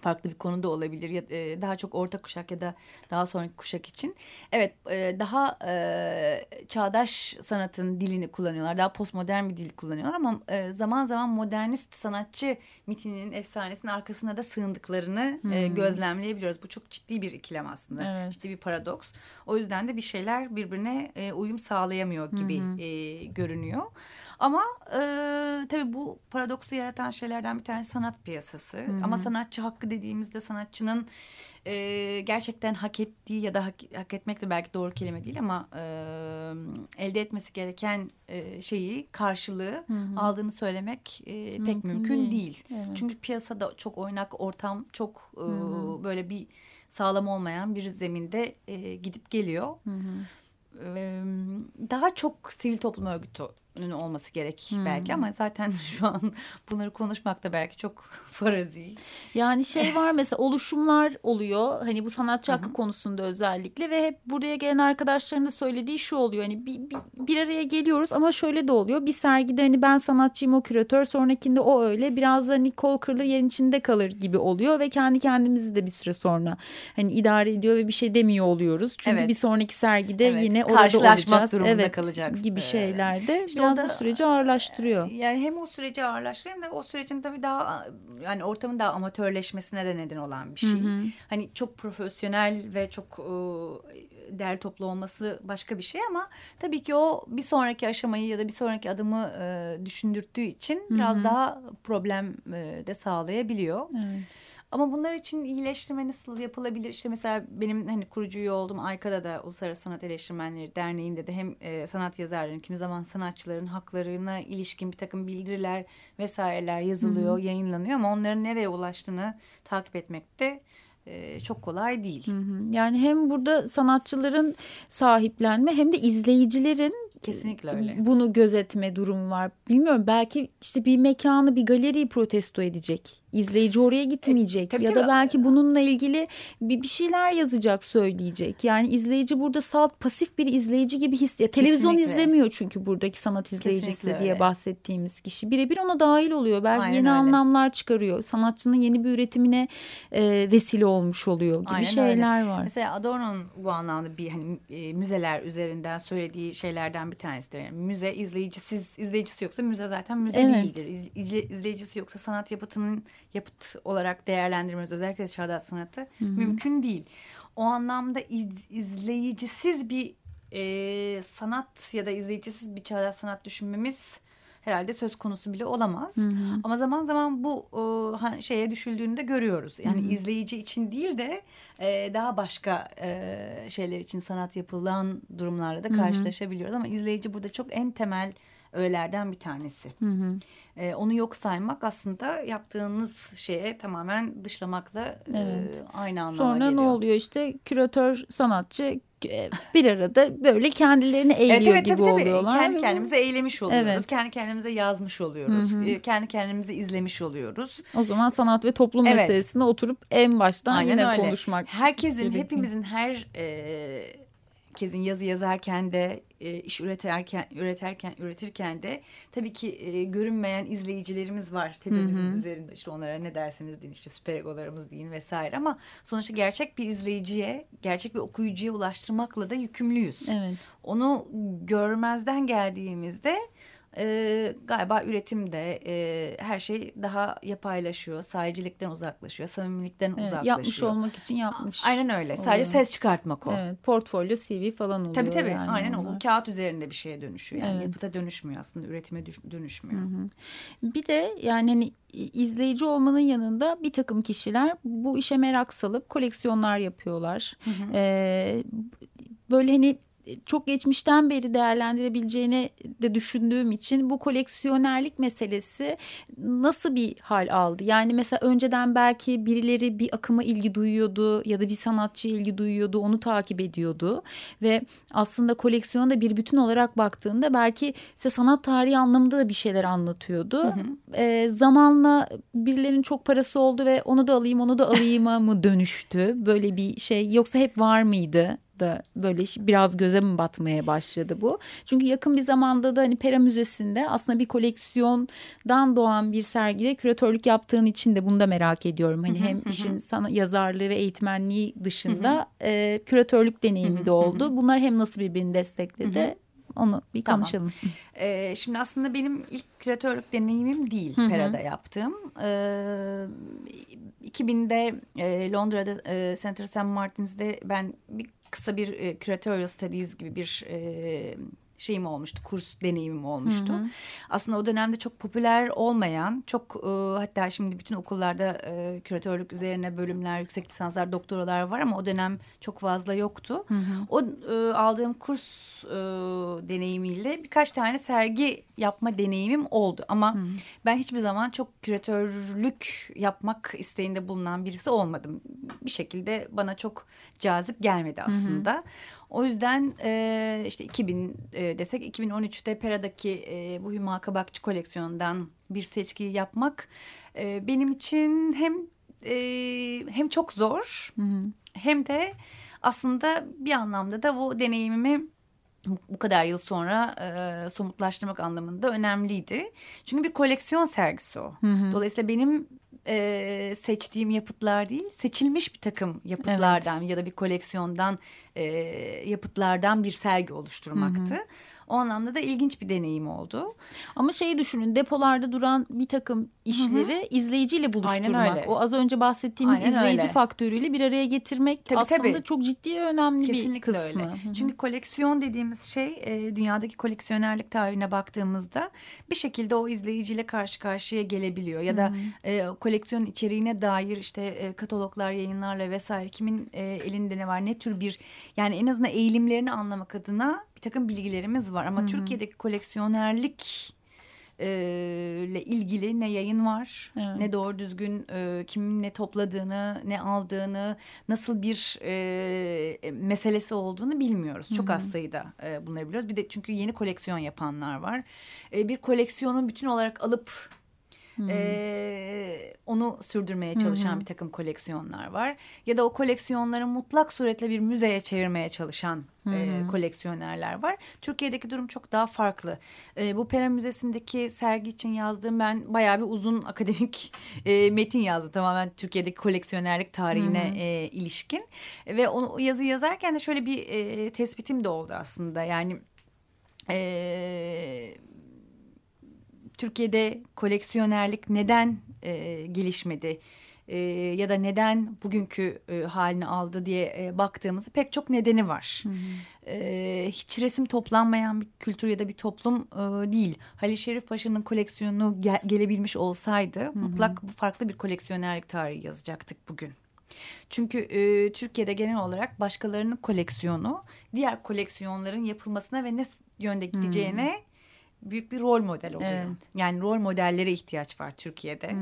farklı bir konuda olabilir ya e, daha çok orta kuşak ya da daha sonraki kuşak için. Evet e, daha e, çağdaş sanatın dilini kullanıyorlar. Daha postmodern bir dil kullanıyorlar ama e, zaman zaman modernist sanatçı mitinin efsanesinin arkasına da sığındıklarını hmm. e, gözlemleyebiliyoruz. Bu çok ciddi bir ikilem aslında. Evet. Ciddi bir paradoks. O yüzden de bir şeyler birbirine e, uyum sağlayamıyor gibi hmm. e, görünüyor. Ama e, tabii bu paradoksu yaratan şeylerden bir tanesi sanat piyasası. Hı-hı. Ama sanatçı hakkı dediğimizde sanatçının e, gerçekten hak ettiği ya da hak, hak etmek de belki doğru kelime değil ama e, elde etmesi gereken e, şeyi karşılığı Hı-hı. aldığını söylemek e, pek mümkün, mümkün değil. değil. Evet. Çünkü piyasada çok oynak ortam çok e, böyle bir sağlam olmayan bir zeminde e, gidip geliyor. Hı hı. E, daha çok sivil toplum örgütü olması gerek hmm. belki ama zaten şu an bunları konuşmak da belki çok farazi. Yani şey var mesela oluşumlar oluyor hani bu sanatçı hakkı konusunda özellikle ve hep buraya gelen arkadaşların da söylediği şu oluyor hani bir, bir, bir araya geliyoruz ama şöyle de oluyor bir sergide hani ben sanatçıyım o küratör sonrakinde o öyle biraz da hani kol kırılır yerin içinde kalır gibi oluyor ve kendi kendimizi de bir süre sonra hani idare ediyor ve bir şey demiyor oluyoruz. Çünkü evet. bir sonraki sergide evet. yine orada Karşılaşmak olacağız. durumunda evet, kalacaksın. Gibi şeylerde. İşte biraz da, bu süreci ağırlaştırıyor. Yani hem o süreci ağırlaştırıyor hem de o sürecin tabii daha yani ortamın daha amatörleşmesine de neden olan bir şey. Hı hı. Hani çok profesyonel ve çok değer toplu olması başka bir şey ama tabii ki o bir sonraki aşamayı ya da bir sonraki adımı e, düşündürttüğü için biraz daha problem e, de sağlayabiliyor. Evet. Ama bunlar için iyileştirme nasıl yapılabilir? İşte mesela benim hani kurucu üye olduğum AYKA'da da Uluslararası Sanat Eleştirmenleri Derneği'nde de hem e, sanat yazarlarının kimi zaman sanatçıların haklarına ilişkin bir takım bildiriler vesaireler yazılıyor, yayınlanıyor ama onların nereye ulaştığını takip etmek de e, çok kolay değil. Hı hı. Yani hem burada sanatçıların sahiplenme hem de izleyicilerin Kesinlikle öyle. bunu gözetme durumu var. Bilmiyorum belki işte bir mekanı bir galeriyi protesto edecek. İzleyici oraya gitmeyecek E, ya da belki bununla ilgili bir, bir şeyler yazacak söyleyecek. Yani izleyici burada salt pasif bir izleyici gibi his. ya televizyon Kesinlikle. izlemiyor çünkü buradaki sanat izleyicisi Kesinlikle diye öyle. bahsettiğimiz kişi. Birebir ona dahil oluyor. Belki Aynen yeni öyle. anlamlar çıkarıyor. Sanatçının yeni bir üretimine e, vesile olmuş oluyor gibi Aynen şeyler öyle. var. Mesela Adorno'nun bu anlamda bir hani e, müzeler üzerinden söylediği şeylerden bir tanesidir. Yani müze izleyicisiz izleyicisi yoksa müze zaten müze Evet. değildir. İz- izle- izleyicisi yoksa sanat yapıtının yapıt olarak değerlendirmemiz özellikle çağdaş sanatı mümkün değil. O anlamda iz- izleyicisiz bir e, sanat ya da izleyicisiz bir çağdaş sanat düşünmemiz herhalde söz konusu bile olamaz. Ama zaman zaman bu e, şeye düşüldüğünü de görüyoruz. Yani izleyici için değil de e, daha başka e, şeyler için sanat yapılan durumlarla da karşılaşabiliyoruz. Ama izleyici burada çok en temel öğelerden bir tanesi. Hı hı. E, onu yok saymak aslında yaptığınız şeye tamamen dışlamakla e, Evet. aynı anlama Sonra geliyor. ne oluyor işte küratör sanatçı e, bir arada böyle kendilerini eğiliyor Evet, evet, gibi tabii, tabii. oluyorlar. Kendi kendimize eylemiş oluyoruz. Evet. Kendi kendimize yazmış oluyoruz. Hı hı. E, Kendi kendimize izlemiş oluyoruz. O zaman sanat ve toplum Evet. meselesine oturup en baştan Aynen yine öyle. konuşmak. Herkesin, gerekiyor. hepimizin her e, herkesin yazı yazarken de e, iş üretirken üretirken üretirken de tabii ki e, görünmeyen izleyicilerimiz var tepemizin üzerinde işte onlara ne derseniz deyin işte süper egolarımız deyin vesaire ama sonuçta gerçek bir izleyiciye gerçek bir okuyucuya ulaştırmakla da yükümlüyüz. Evet. Onu görmezden geldiğimizde e, galiba üretimde e, her şey daha yapaylaşıyor, sayicilikten uzaklaşıyor, samimilikten evet. uzaklaşıyor. Yapmış olmak için yapmış. Aynen öyle. Sadece oluyor. ses çıkartmak o. Evet, portfolyo CV falan oluyor. Tabii tabii. yani Aynen onlar. o. Kağıt üzerinde bir şeye dönüşüyor. Yani Evet. yapıta dönüşmüyor aslında. Üretime dönüşmüyor. Bir de yani hani izleyici olmanın yanında bir takım kişiler bu işe merak salıp koleksiyonlar yapıyorlar. Ee, böyle hani çok geçmişten beri değerlendirebileceğini de düşündüğüm için bu koleksiyonerlik meselesi nasıl bir hal aldı? Yani mesela önceden belki birileri bir akıma ilgi duyuyordu ya da bir sanatçıya ilgi duyuyordu, onu takip ediyordu ve aslında koleksiyona bir bütün olarak baktığında belki size sanat tarihi anlamında da bir şeyler anlatıyordu. Ee, zamanla birilerinin çok parası oldu ve onu da alayım onu da alayım'a mı dönüştü? Böyle bir şey yoksa hep var mıydı? Da böyle biraz göze mi batmaya başladı bu? Çünkü yakın bir zamanda da hani Pera Müzesi'nde aslında bir koleksiyondan doğan bir sergide küratörlük yaptığın için de bunu da merak ediyorum. Hani hem işin sana yazarlığı ve eğitmenliği dışında e, küratörlük deneyimi de oldu. Bunlar hem nasıl birbirini destekledi? Onu bir Tamam. konuşalım. Ee, şimdi aslında benim ilk küratörlük deneyimim değil Pera'da yaptığım. Ee, 2000'de e, Londra'da e, Center St. Martin's'de ben bir kısa bir e, curatorial studies gibi bir e, şeyim olmuştu. Kurs deneyimim olmuştu. Aslında o dönemde çok popüler olmayan, çok e, hatta şimdi bütün okullarda e, küratörlük üzerine bölümler, yüksek lisanslar, doktoralar var ama o dönem çok fazla yoktu. O e, aldığım kurs e, deneyimiyle birkaç tane sergi yapma deneyimim oldu. Ama ben hiçbir zaman çok küratörlük yapmak isteğinde bulunan birisi olmadım. Bir şekilde bana çok cazip gelmedi aslında. O yüzden e, işte 2000 e, desek 2013'te Pera'daki e, bu Hüma Kabakçı koleksiyonundan bir seçkiyi yapmak e, benim için hem e, hem çok zor hem de aslında bir anlamda da bu deneyimimi bu kadar yıl sonra e, somutlaştırmak anlamında önemliydi. Çünkü bir koleksiyon sergisi o. Dolayısıyla benim e, seçtiğim yapıtlar değil, seçilmiş bir takım yapıtlardan ya da bir koleksiyondan e, yapıtlardan bir sergi oluşturmaktı. O anlamda da ilginç bir deneyim oldu. Ama şeyi düşünün depolarda duran bir takım işleri izleyiciyle buluşturmak. öyle. O az önce bahsettiğimiz Aynen izleyici öyle. faktörüyle bir araya getirmek Tabii, aslında tabii. çok ciddi önemli Kesinlikle bir kısmı. öyle. Hı hı. Çünkü koleksiyon dediğimiz şey e, dünyadaki koleksiyonerlik tarihine baktığımızda bir şekilde o izleyiciyle karşı karşıya gelebiliyor. Ya da e, koleksiyonun içeriğine dair işte e, kataloglar, yayınlarla vesaire kimin e, elinde ne var, ne tür bir yani en azından eğilimlerini anlamak adına bir takım bilgilerimiz var. Ama Türkiye'deki koleksiyonerlik ile ilgili ne yayın var Evet. ne doğru düzgün e, kimin ne topladığını ne aldığını nasıl bir e, meselesi olduğunu bilmiyoruz. Çok az sayıda e, bunları biliyoruz. Bir de çünkü yeni koleksiyon yapanlar var. E, bir koleksiyonu bütün olarak alıp e, onu sürdürmeye çalışan bir takım koleksiyonlar var. Ya da o koleksiyonları mutlak suretle bir müzeye çevirmeye çalışan e, koleksiyonerler var. Türkiye'deki durum çok daha farklı. E, bu Pera Müzesi'ndeki sergi için yazdığım ben bayağı bir uzun akademik e, metin yazdım. Tamamen Türkiye'deki koleksiyonerlik tarihine e, ilişkin. Ve onu yazı yazarken de şöyle bir e, tespitim de oldu aslında. Yani e, Türkiye'de koleksiyonerlik neden e, gelişmedi e, ya da neden bugünkü e, halini aldı diye e, baktığımızda pek çok nedeni var. E, hiç resim toplanmayan bir kültür ya da bir toplum e, değil. Halil Şerif Paşa'nın koleksiyonu gel- gelebilmiş olsaydı mutlak farklı bir koleksiyonerlik tarihi yazacaktık bugün. Çünkü e, Türkiye'de genel olarak başkalarının koleksiyonu diğer koleksiyonların yapılmasına ve ne yönde gideceğine büyük bir rol model oluyor. Evet. Yani rol modellere ihtiyaç var Türkiye'de.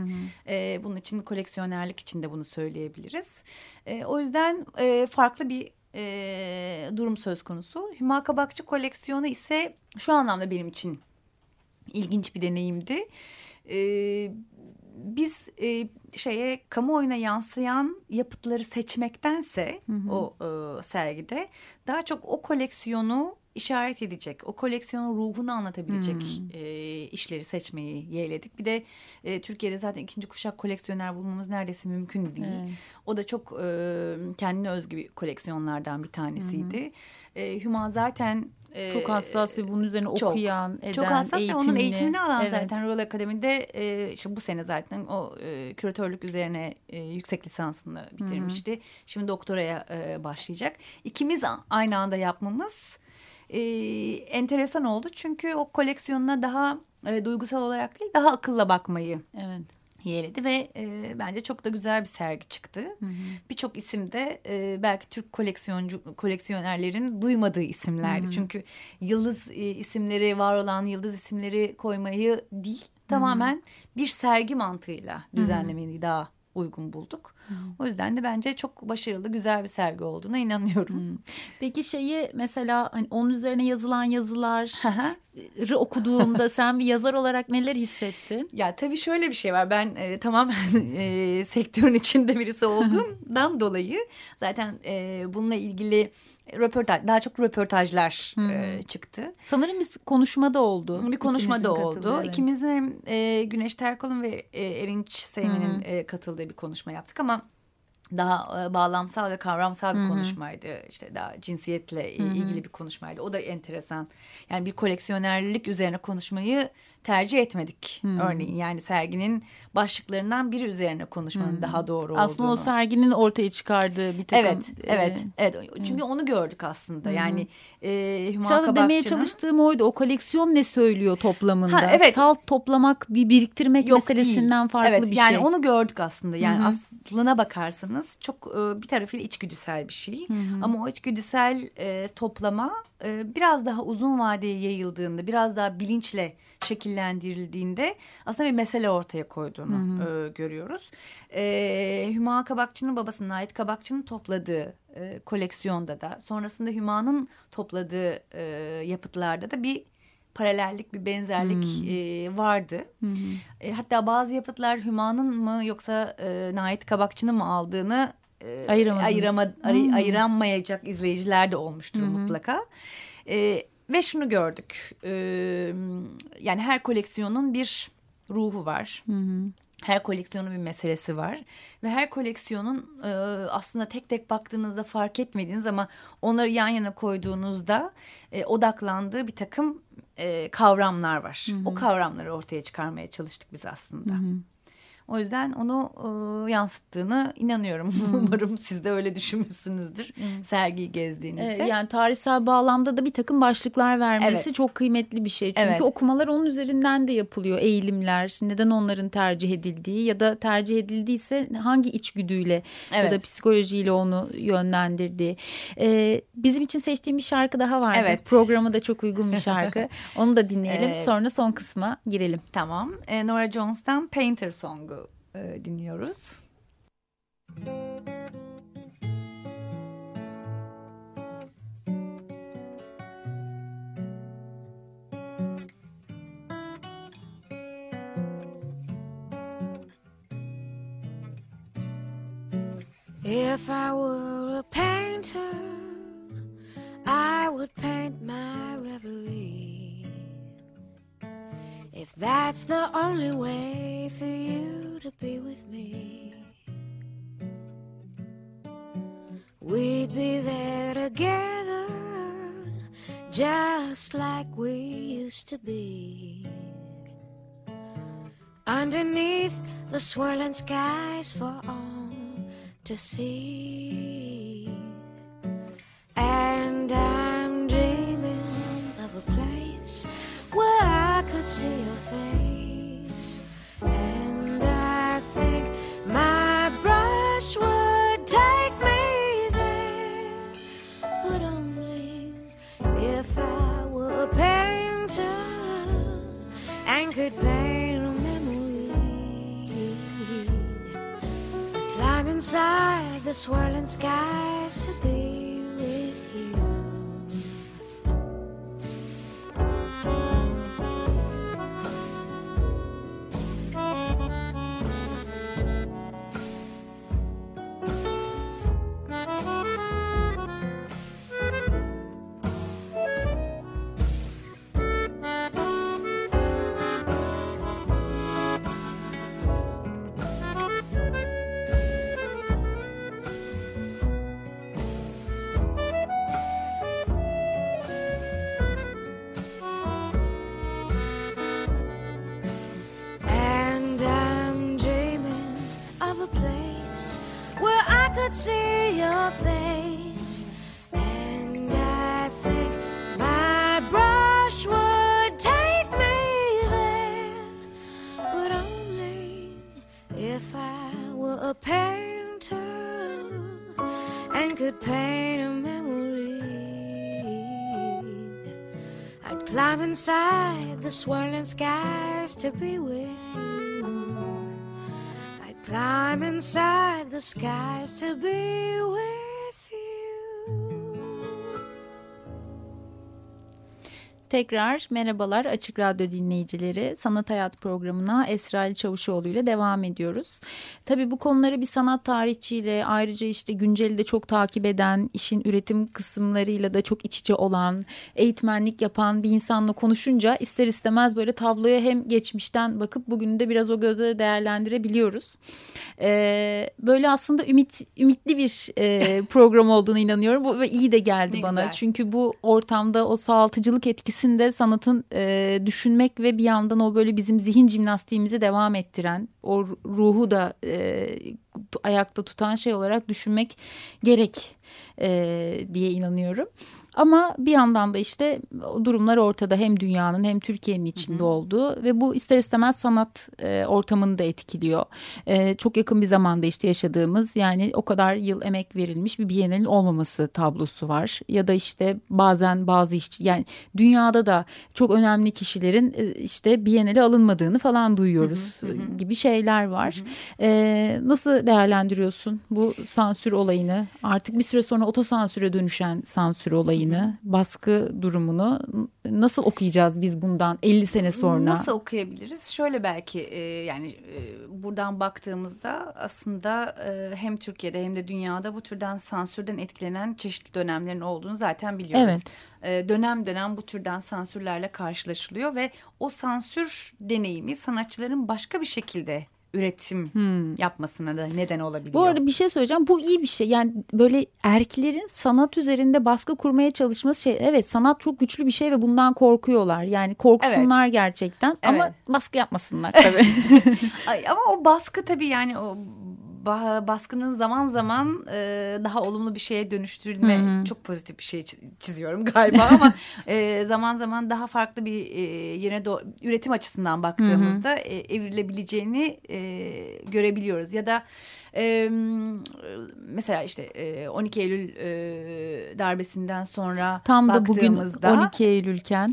E, bunun için koleksiyonerlik için de bunu söyleyebiliriz. E, o yüzden e, farklı bir e, durum söz konusu. Hüma Kabakçı koleksiyonu ise şu anlamda benim için ilginç bir deneyimdi. E, biz e, şeye kamuoyuna yansıyan yapıtları seçmektense o e, sergide daha çok o koleksiyonu işaret edecek, o koleksiyonun ruhunu anlatabilecek e, işleri seçmeyi yeğledik. Bir de e, Türkiye'de zaten ikinci kuşak koleksiyoner bulmamız neredeyse mümkün değil. Evet. O da çok e, kendine özgü bir koleksiyonlardan bir tanesiydi. E, Hüma zaten e, Çok hassas ve bunun üzerine çok, okuyan, eden, çok hassas ve onun eğitimli. eğitimini alan Evet. zaten Royal Akademi'de e, işte bu sene zaten o e, küratörlük üzerine e, yüksek lisansını bitirmişti. Şimdi doktoraya e, başlayacak. İkimiz aynı anda yapmamız e, enteresan oldu. Çünkü o koleksiyonuna daha e, duygusal olarak değil daha akılla bakmayı Evet. yeğledi ve e, bence çok da güzel bir sergi çıktı. Birçok isim de e, belki Türk koleksiyoncu koleksiyonerlerin duymadığı isimlerdi. Çünkü yıldız e, isimleri var olan yıldız isimleri koymayı değil tamamen bir sergi mantığıyla düzenlemeyi daha uygun bulduk. O yüzden de bence çok başarılı güzel bir sergi olduğuna inanıyorum. Peki şeyi mesela hani onun üzerine yazılan yazıları okuduğunda sen bir yazar olarak neler hissettin? Ya tabii şöyle bir şey var. Ben e, tamamen e, sektörün içinde birisi olduğumdan dolayı zaten e, bununla ilgili röportaj, daha çok röportajlar e, çıktı. Sanırım bir konuşmada oldu. Bir konuşma da İkinizin oldu. evet. İkimizin hem e, Güneş Terkol'un ve e, Erinç Seymen'in e, katıldığı bir konuşma yaptık ama daha e, bağlamsal ve kavramsal bir konuşmaydı. İşte daha cinsiyetle e, ilgili bir konuşmaydı. O da enteresan. Yani bir koleksiyonerlik üzerine konuşmayı tercih etmedik. Örneğin yani serginin başlıklarından biri üzerine konuşmanın daha doğru olduğunu. Aslında o serginin ortaya çıkardığı bir takım. Evet, evet, e, evet. Çünkü onu gördük aslında. Yani e, Hüma Çağla demeye çalıştığım oydu. O koleksiyon ne söylüyor toplamında? Ha, evet. Salt toplamak, bir biriktirmek Yok meselesinden değil. farklı evet, bir yani şey. onu gördük aslında. Yani aslına bakarsanız çok e, bir tarafıyla içgüdüsel bir şey. Ama o içgüdüsel e, toplama e, biraz daha uzun vadeye yayıldığında, biraz daha bilinçle şekillendirildiğinde aslında bir mesele ortaya koyduğunu e, görüyoruz. E, Hüma Kabakçı'nın babası Nait Kabakçı'nın topladığı e, koleksiyonda da sonrasında Hüma'nın topladığı e, yapıtlarda da bir paralellik, bir benzerlik e, vardı. E, hatta bazı yapıtlar Hüma'nın mı yoksa e, Nait Kabakçı'nın mı aldığını e, ayırama, arı- ayıramayacak izleyiciler de olmuştur mutlaka. E, ve şunu gördük. E, yani her koleksiyonun bir ruhu var. her koleksiyonun bir meselesi var ve her koleksiyonun e, aslında tek tek baktığınızda fark etmediğiniz ama onları yan yana koyduğunuzda e, odaklandığı bir takım e, kavramlar var. Hı hı. O kavramları ortaya çıkarmaya çalıştık biz aslında. Hı hı. O yüzden onu e, yansıttığını inanıyorum. Hmm. Umarım siz de öyle düşünmüşsünüzdür hmm. sergiyi gezdiğinizde. Ee, yani tarihsel bağlamda da bir takım başlıklar vermesi evet. çok kıymetli bir şey. Çünkü evet. okumalar onun üzerinden de yapılıyor. Eğilimler, neden onların tercih edildiği ya da tercih edildiyse hangi içgüdüyle evet. ya da psikolojiyle onu yönlendirdiği. Ee, bizim için seçtiğim bir şarkı daha vardı. Evet. Programa da çok uygun bir şarkı. onu da dinleyelim. Evet. Sonra son kısma girelim. Tamam. E, Nora Jones'tan Painter Song'u e, dinliyoruz. If I were a painter, I would paint my reverie. If that's the only way for you to be with me, we'd be there together, just like we used to be. Underneath the swirling skies for all to see. And I'm see your face. And I think my brush would take me there, but only if I were a painter and could paint a memory. Climb inside the swirling skies to be. Could paint a memory. I'd climb inside the swirling skies to be with you. I'd climb inside the skies to be with you. Tekrar merhabalar Açık Radyo dinleyicileri. Sanat Hayat programına Esra Çavuşoğlu ile devam ediyoruz. Tabii bu konuları bir sanat tarihçiyle ayrıca işte günceli de çok takip eden, işin üretim kısımlarıyla da çok iç içe olan, eğitmenlik yapan bir insanla konuşunca ister istemez böyle tabloya hem geçmişten bakıp bugünü de biraz o gözle değerlendirebiliyoruz. Ee, böyle aslında ümit ümitli bir e, program olduğunu inanıyorum. Bu iyi de geldi bana. Güzel. Çünkü bu ortamda o sağaltıcılık etkisinde sanatın e, düşünmek ve bir yandan o böyle bizim zihin jimnastiğimizi devam ettiren, o ruhu da e, ayakta tutan şey olarak düşünmek gerek e, diye inanıyorum. Ama bir yandan da işte durumlar ortada hem dünyanın hem Türkiye'nin içinde hı hı. olduğu ve bu ister istemez sanat e, ortamını da etkiliyor. E, çok yakın bir zamanda işte yaşadığımız yani o kadar yıl emek verilmiş bir Biennale'in olmaması tablosu var. Ya da işte bazen bazı işçi yani dünyada da çok önemli kişilerin e, işte Biennale alınmadığını falan duyuyoruz hı hı hı. gibi şeyler var. Hı hı. E, nasıl değerlendiriyorsun bu sansür olayını? Artık bir süre sonra otosansüre dönüşen sansür olayını olayını, baskı durumunu nasıl okuyacağız biz bundan 50 sene sonra? Nasıl okuyabiliriz? Şöyle belki e, yani e, buradan baktığımızda aslında e, hem Türkiye'de hem de dünyada bu türden sansürden etkilenen çeşitli dönemlerin olduğunu zaten biliyoruz. Evet. E, dönem dönem bu türden sansürlerle karşılaşılıyor ve o sansür deneyimi sanatçıların başka bir şekilde üretim yapmasına da neden olabiliyor. Bu arada bir şey söyleyeceğim. Bu iyi bir şey. Yani böyle erkeklerin sanat üzerinde baskı kurmaya çalışması şey. Evet sanat çok güçlü bir şey ve bundan korkuyorlar. Yani korksunlar gerçekten ama Evet. baskı yapmasınlar tabii. Ay, ama o baskı tabii yani o baskının zaman zaman e, daha olumlu bir şeye dönüştürülme çok pozitif bir şey çi- çiziyorum galiba ama e, zaman zaman daha farklı bir e, yine do- üretim açısından baktığımızda e, evrilebileceğini e, görebiliyoruz. Ya da e, mesela işte e, 12 Eylül e, darbesinden sonra Tam da bugün baktığımızda 12 Eylülken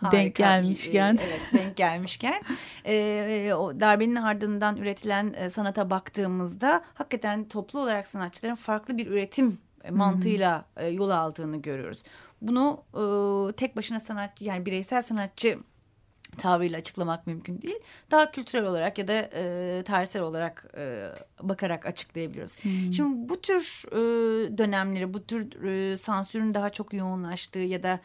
Harika bir, gelmişken. e, Evet denk gelmişken e, o darbenin ardından üretilen e, sanata baktığımızda hakikaten toplu olarak sanatçıların farklı bir üretim e, mantığıyla e, yol aldığını görüyoruz. Bunu e, tek başına sanatçı yani bireysel sanatçı tavrıyla açıklamak mümkün değil. Daha kültürel olarak ya da e, tarihsel olarak e, bakarak açıklayabiliyoruz. Şimdi bu tür e, dönemleri, bu tür e, sansürün daha çok yoğunlaştığı ya da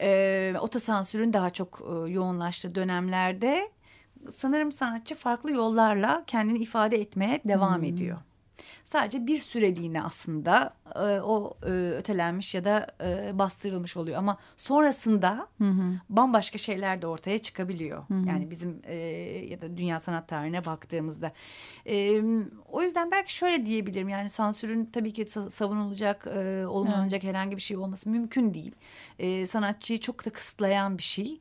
e, otosansürün daha çok e, yoğunlaştığı dönemlerde sanırım sanatçı farklı yollarla kendini ifade etmeye devam ediyor. Sadece bir süreliğine aslında e, o e, ötelenmiş ya da e, bastırılmış oluyor ama sonrasında bambaşka şeyler de ortaya çıkabiliyor. Yani bizim e, ya da dünya sanat tarihine baktığımızda. E, o yüzden belki şöyle diyebilirim yani sansürün tabii ki sa- savunulacak, e, olumlanacak herhangi bir şey olması mümkün değil. E, sanatçıyı çok da kısıtlayan bir şey,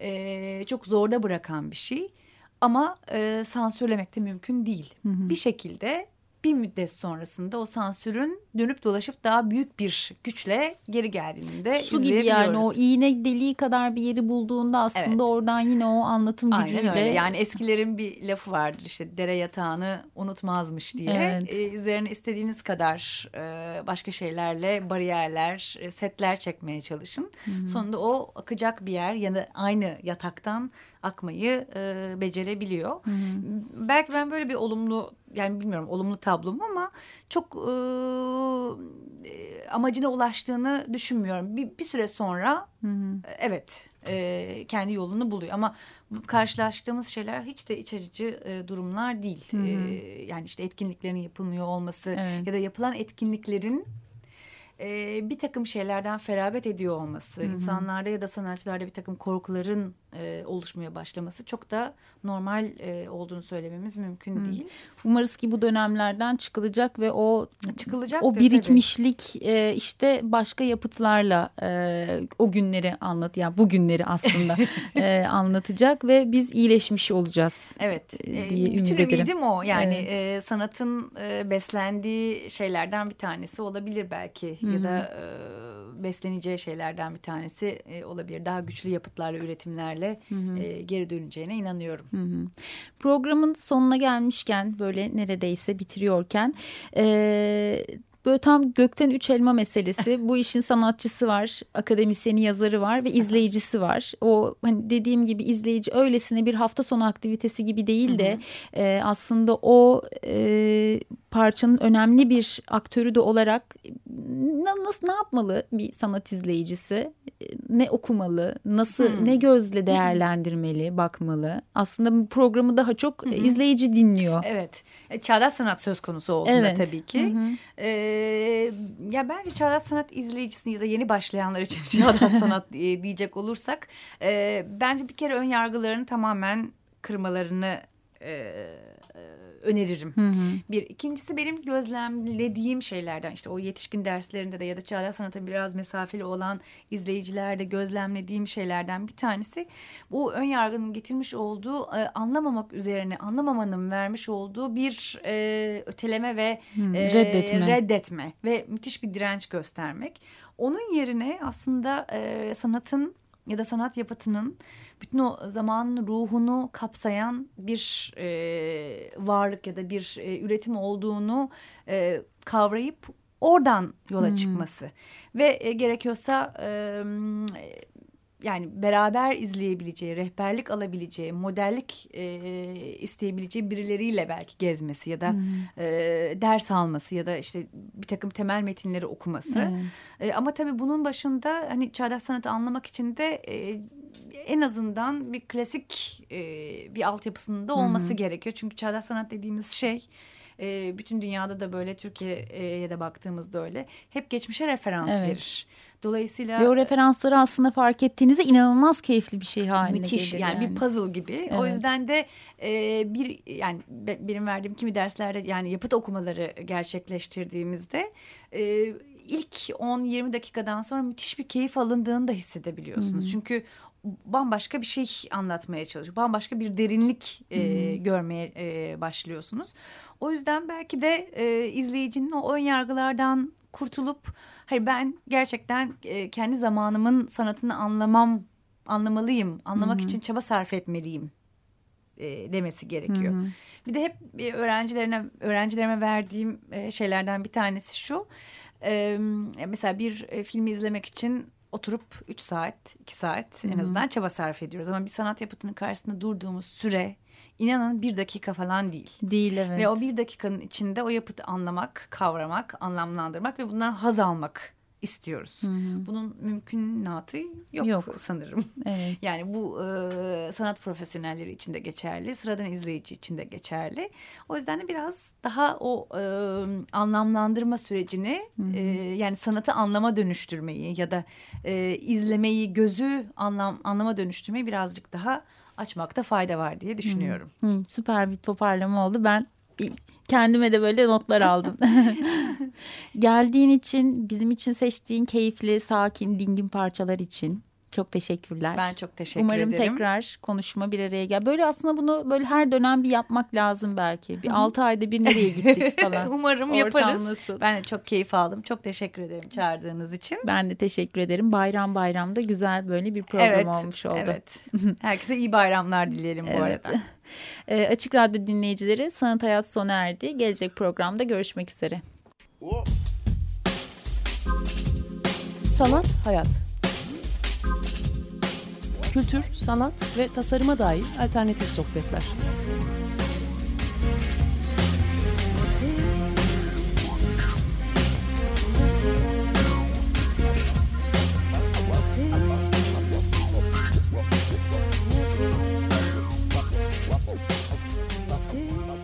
E, çok zorda bırakan bir şey. Ama e, sansürlemek de mümkün değil. Bir şekilde bir müddet sonrasında o sansürün dönüp dolaşıp daha büyük bir güçle geri geldiğini de Su gibi yani o iğne deliği kadar bir yeri bulduğunda aslında Evet. oradan yine o anlatım gücüyle. Aynen öyle. Yani eskilerin bir lafı vardır işte dere yatağını unutmazmış diye. Evet. Ee, üzerine istediğiniz kadar e, başka şeylerle bariyerler, e, setler çekmeye çalışın. Sonunda o akacak bir yer ya da aynı yataktan akmayı e, becerebiliyor. Belki ben böyle bir olumlu yani bilmiyorum olumlu tablom ama çok e, e, amacına ulaştığını düşünmüyorum. Bir, bir süre sonra evet e, kendi yolunu buluyor ama karşılaştığımız şeyler hiç de iç açıcı e, durumlar değil. E, yani işte etkinliklerin yapılmıyor olması Evet. ya da yapılan etkinliklerin e, bir takım şeylerden feragat ediyor olması, insanlarda ya da sanatçılarda bir takım korkuların e, oluşmaya başlaması çok da normal e, olduğunu söylememiz mümkün değil. Umarız ki bu dönemlerden çıkılacak ve o Çıkılacaktır o birikmişlik e, işte başka yapıtlarla e, o günleri anlat ya bu günleri aslında e, anlatacak ve biz iyileşmiş olacağız. Evet. e, e, diye ümit bütün ümidim o. Yani Evet. e, sanatın e, beslendiği şeylerden bir tanesi olabilir belki. Ya da e, besleneceği şeylerden bir tanesi e, olabilir. Daha güçlü yapıtlarla, üretimlerle e, geri döneceğine inanıyorum. Programın sonuna gelmişken böyle neredeyse bitiriyorken e, böyle tam gökten üç elma meselesi. Bu işin sanatçısı var akademisyeni yazarı var ve izleyicisi var. O hani dediğim gibi izleyici öylesine bir hafta sonu aktivitesi gibi değil de e, aslında o e, parçanın önemli bir aktörü de olarak na- nasıl ne yapmalı bir sanat izleyicisi? Ne okumalı? Nasıl ne gözle değerlendirmeli bakmalı? Aslında bu programı daha çok e, izleyici dinliyor. Evet. E, Çağdaş sanat söz konusu olduğunda Evet. tabii ki. E, ya bence çağdaş sanat izleyicisini ya da yeni başlayanlar için çağdaş sanat e, diyecek olursak e, bence bir kere ön yargılarını tamamen kırmalarını e, öneririm. Bir ikincisi benim gözlemlediğim şeylerden işte o yetişkin derslerinde de ya da çağdaş sanata biraz mesafeli olan izleyicilerde gözlemlediğim şeylerden bir tanesi bu ön yargının getirmiş olduğu e, anlamamak üzerine anlamamanın vermiş olduğu bir e, öteleme ve e, reddetme. reddetme ve müthiş bir direnç göstermek. Onun yerine aslında e, sanatın ya da sanat yapıtının bütün o zamanın ruhunu kapsayan bir e, varlık ya da bir e, üretim olduğunu e, kavrayıp oradan yola çıkması. Ve e, gerekiyorsa e, yani beraber izleyebileceği, rehberlik alabileceği, modellik e, isteyebileceği birileriyle belki gezmesi ya da e, ders alması ya da işte bir takım temel metinleri okuması. E, ama tabii bunun başında hani çağdaş sanatı anlamak için de e, en azından bir klasik e, bir altyapısında olması gerekiyor. Çünkü çağdaş sanat dediğimiz şey e, bütün dünyada da böyle Türkiye'ye de baktığımızda öyle hep geçmişe referans Evet. verir. Dolayısıyla Ve o referansları aslında fark ettiğinizde inanılmaz keyifli bir şey haline müthiş gelir. yani, bir puzzle gibi. O Evet. yüzden de e, bir yani be- benim verdiğim kimi derslerde yani yapıt okumaları gerçekleştirdiğimizde e, ilk 10-20 dakikadan sonra müthiş bir keyif alındığını da hissedebiliyorsunuz. Çünkü bambaşka bir şey anlatmaya çalışıyor. Bambaşka bir derinlik e, görmeye e, başlıyorsunuz. O yüzden belki de e, izleyicinin o ön yargılardan kurtulup hayır ben gerçekten e, kendi zamanımın sanatını anlamam anlamalıyım. Anlamak için çaba sarf etmeliyim e, demesi gerekiyor. Bir de hep e, öğrencilerine öğrencilerime verdiğim e, şeylerden bir tanesi şu. E, mesela bir e, filmi izlemek için oturup 3 saat, 2 saat en azından çaba sarf ediyoruz. Ama bir sanat yapıtının karşısında durduğumuz süre inanın bir dakika falan değil. Değil evet. Ve o bir dakikanın içinde o yapıtı anlamak, kavramak, anlamlandırmak ve bundan haz almak istiyoruz. Bunun mümkünatı yok, Yok. sanırım. Evet. Yani bu e, sanat profesyonelleri için de geçerli, sıradan izleyici için de geçerli. O yüzden de biraz daha o e, anlamlandırma sürecini e, yani sanatı anlama dönüştürmeyi ya da e, izlemeyi gözü anlam anlama dönüştürmeyi birazcık daha açmakta fayda var diye düşünüyorum. Hı, süper bir toparlama oldu. Ben bir- kendime de böyle notlar aldım. Geldiğin için, bizim için seçtiğin keyifli, sakin, dingin parçalar için çok teşekkürler. Ben çok teşekkür Umarım ederim. tekrar konuşma bir araya gel. Böyle aslında bunu böyle her dönem bir yapmak lazım belki. Bir altı ayda bir nereye gittik falan. Umarım Ortam yaparız. nasıl? Ben de çok keyif aldım. Çok teşekkür ederim çağırdığınız için. Ben de teşekkür ederim. Bayram bayramda güzel böyle bir program evet, olmuş oldu. Evet. Herkese iyi bayramlar dileyelim bu Evet. arada. Ee, Açık Radyo dinleyicileri Sanat Hayat sona erdi. Gelecek programda görüşmek üzere. Sanat, hayat. Kültür, sanat ve tasarıma dair alternatif sohbetler.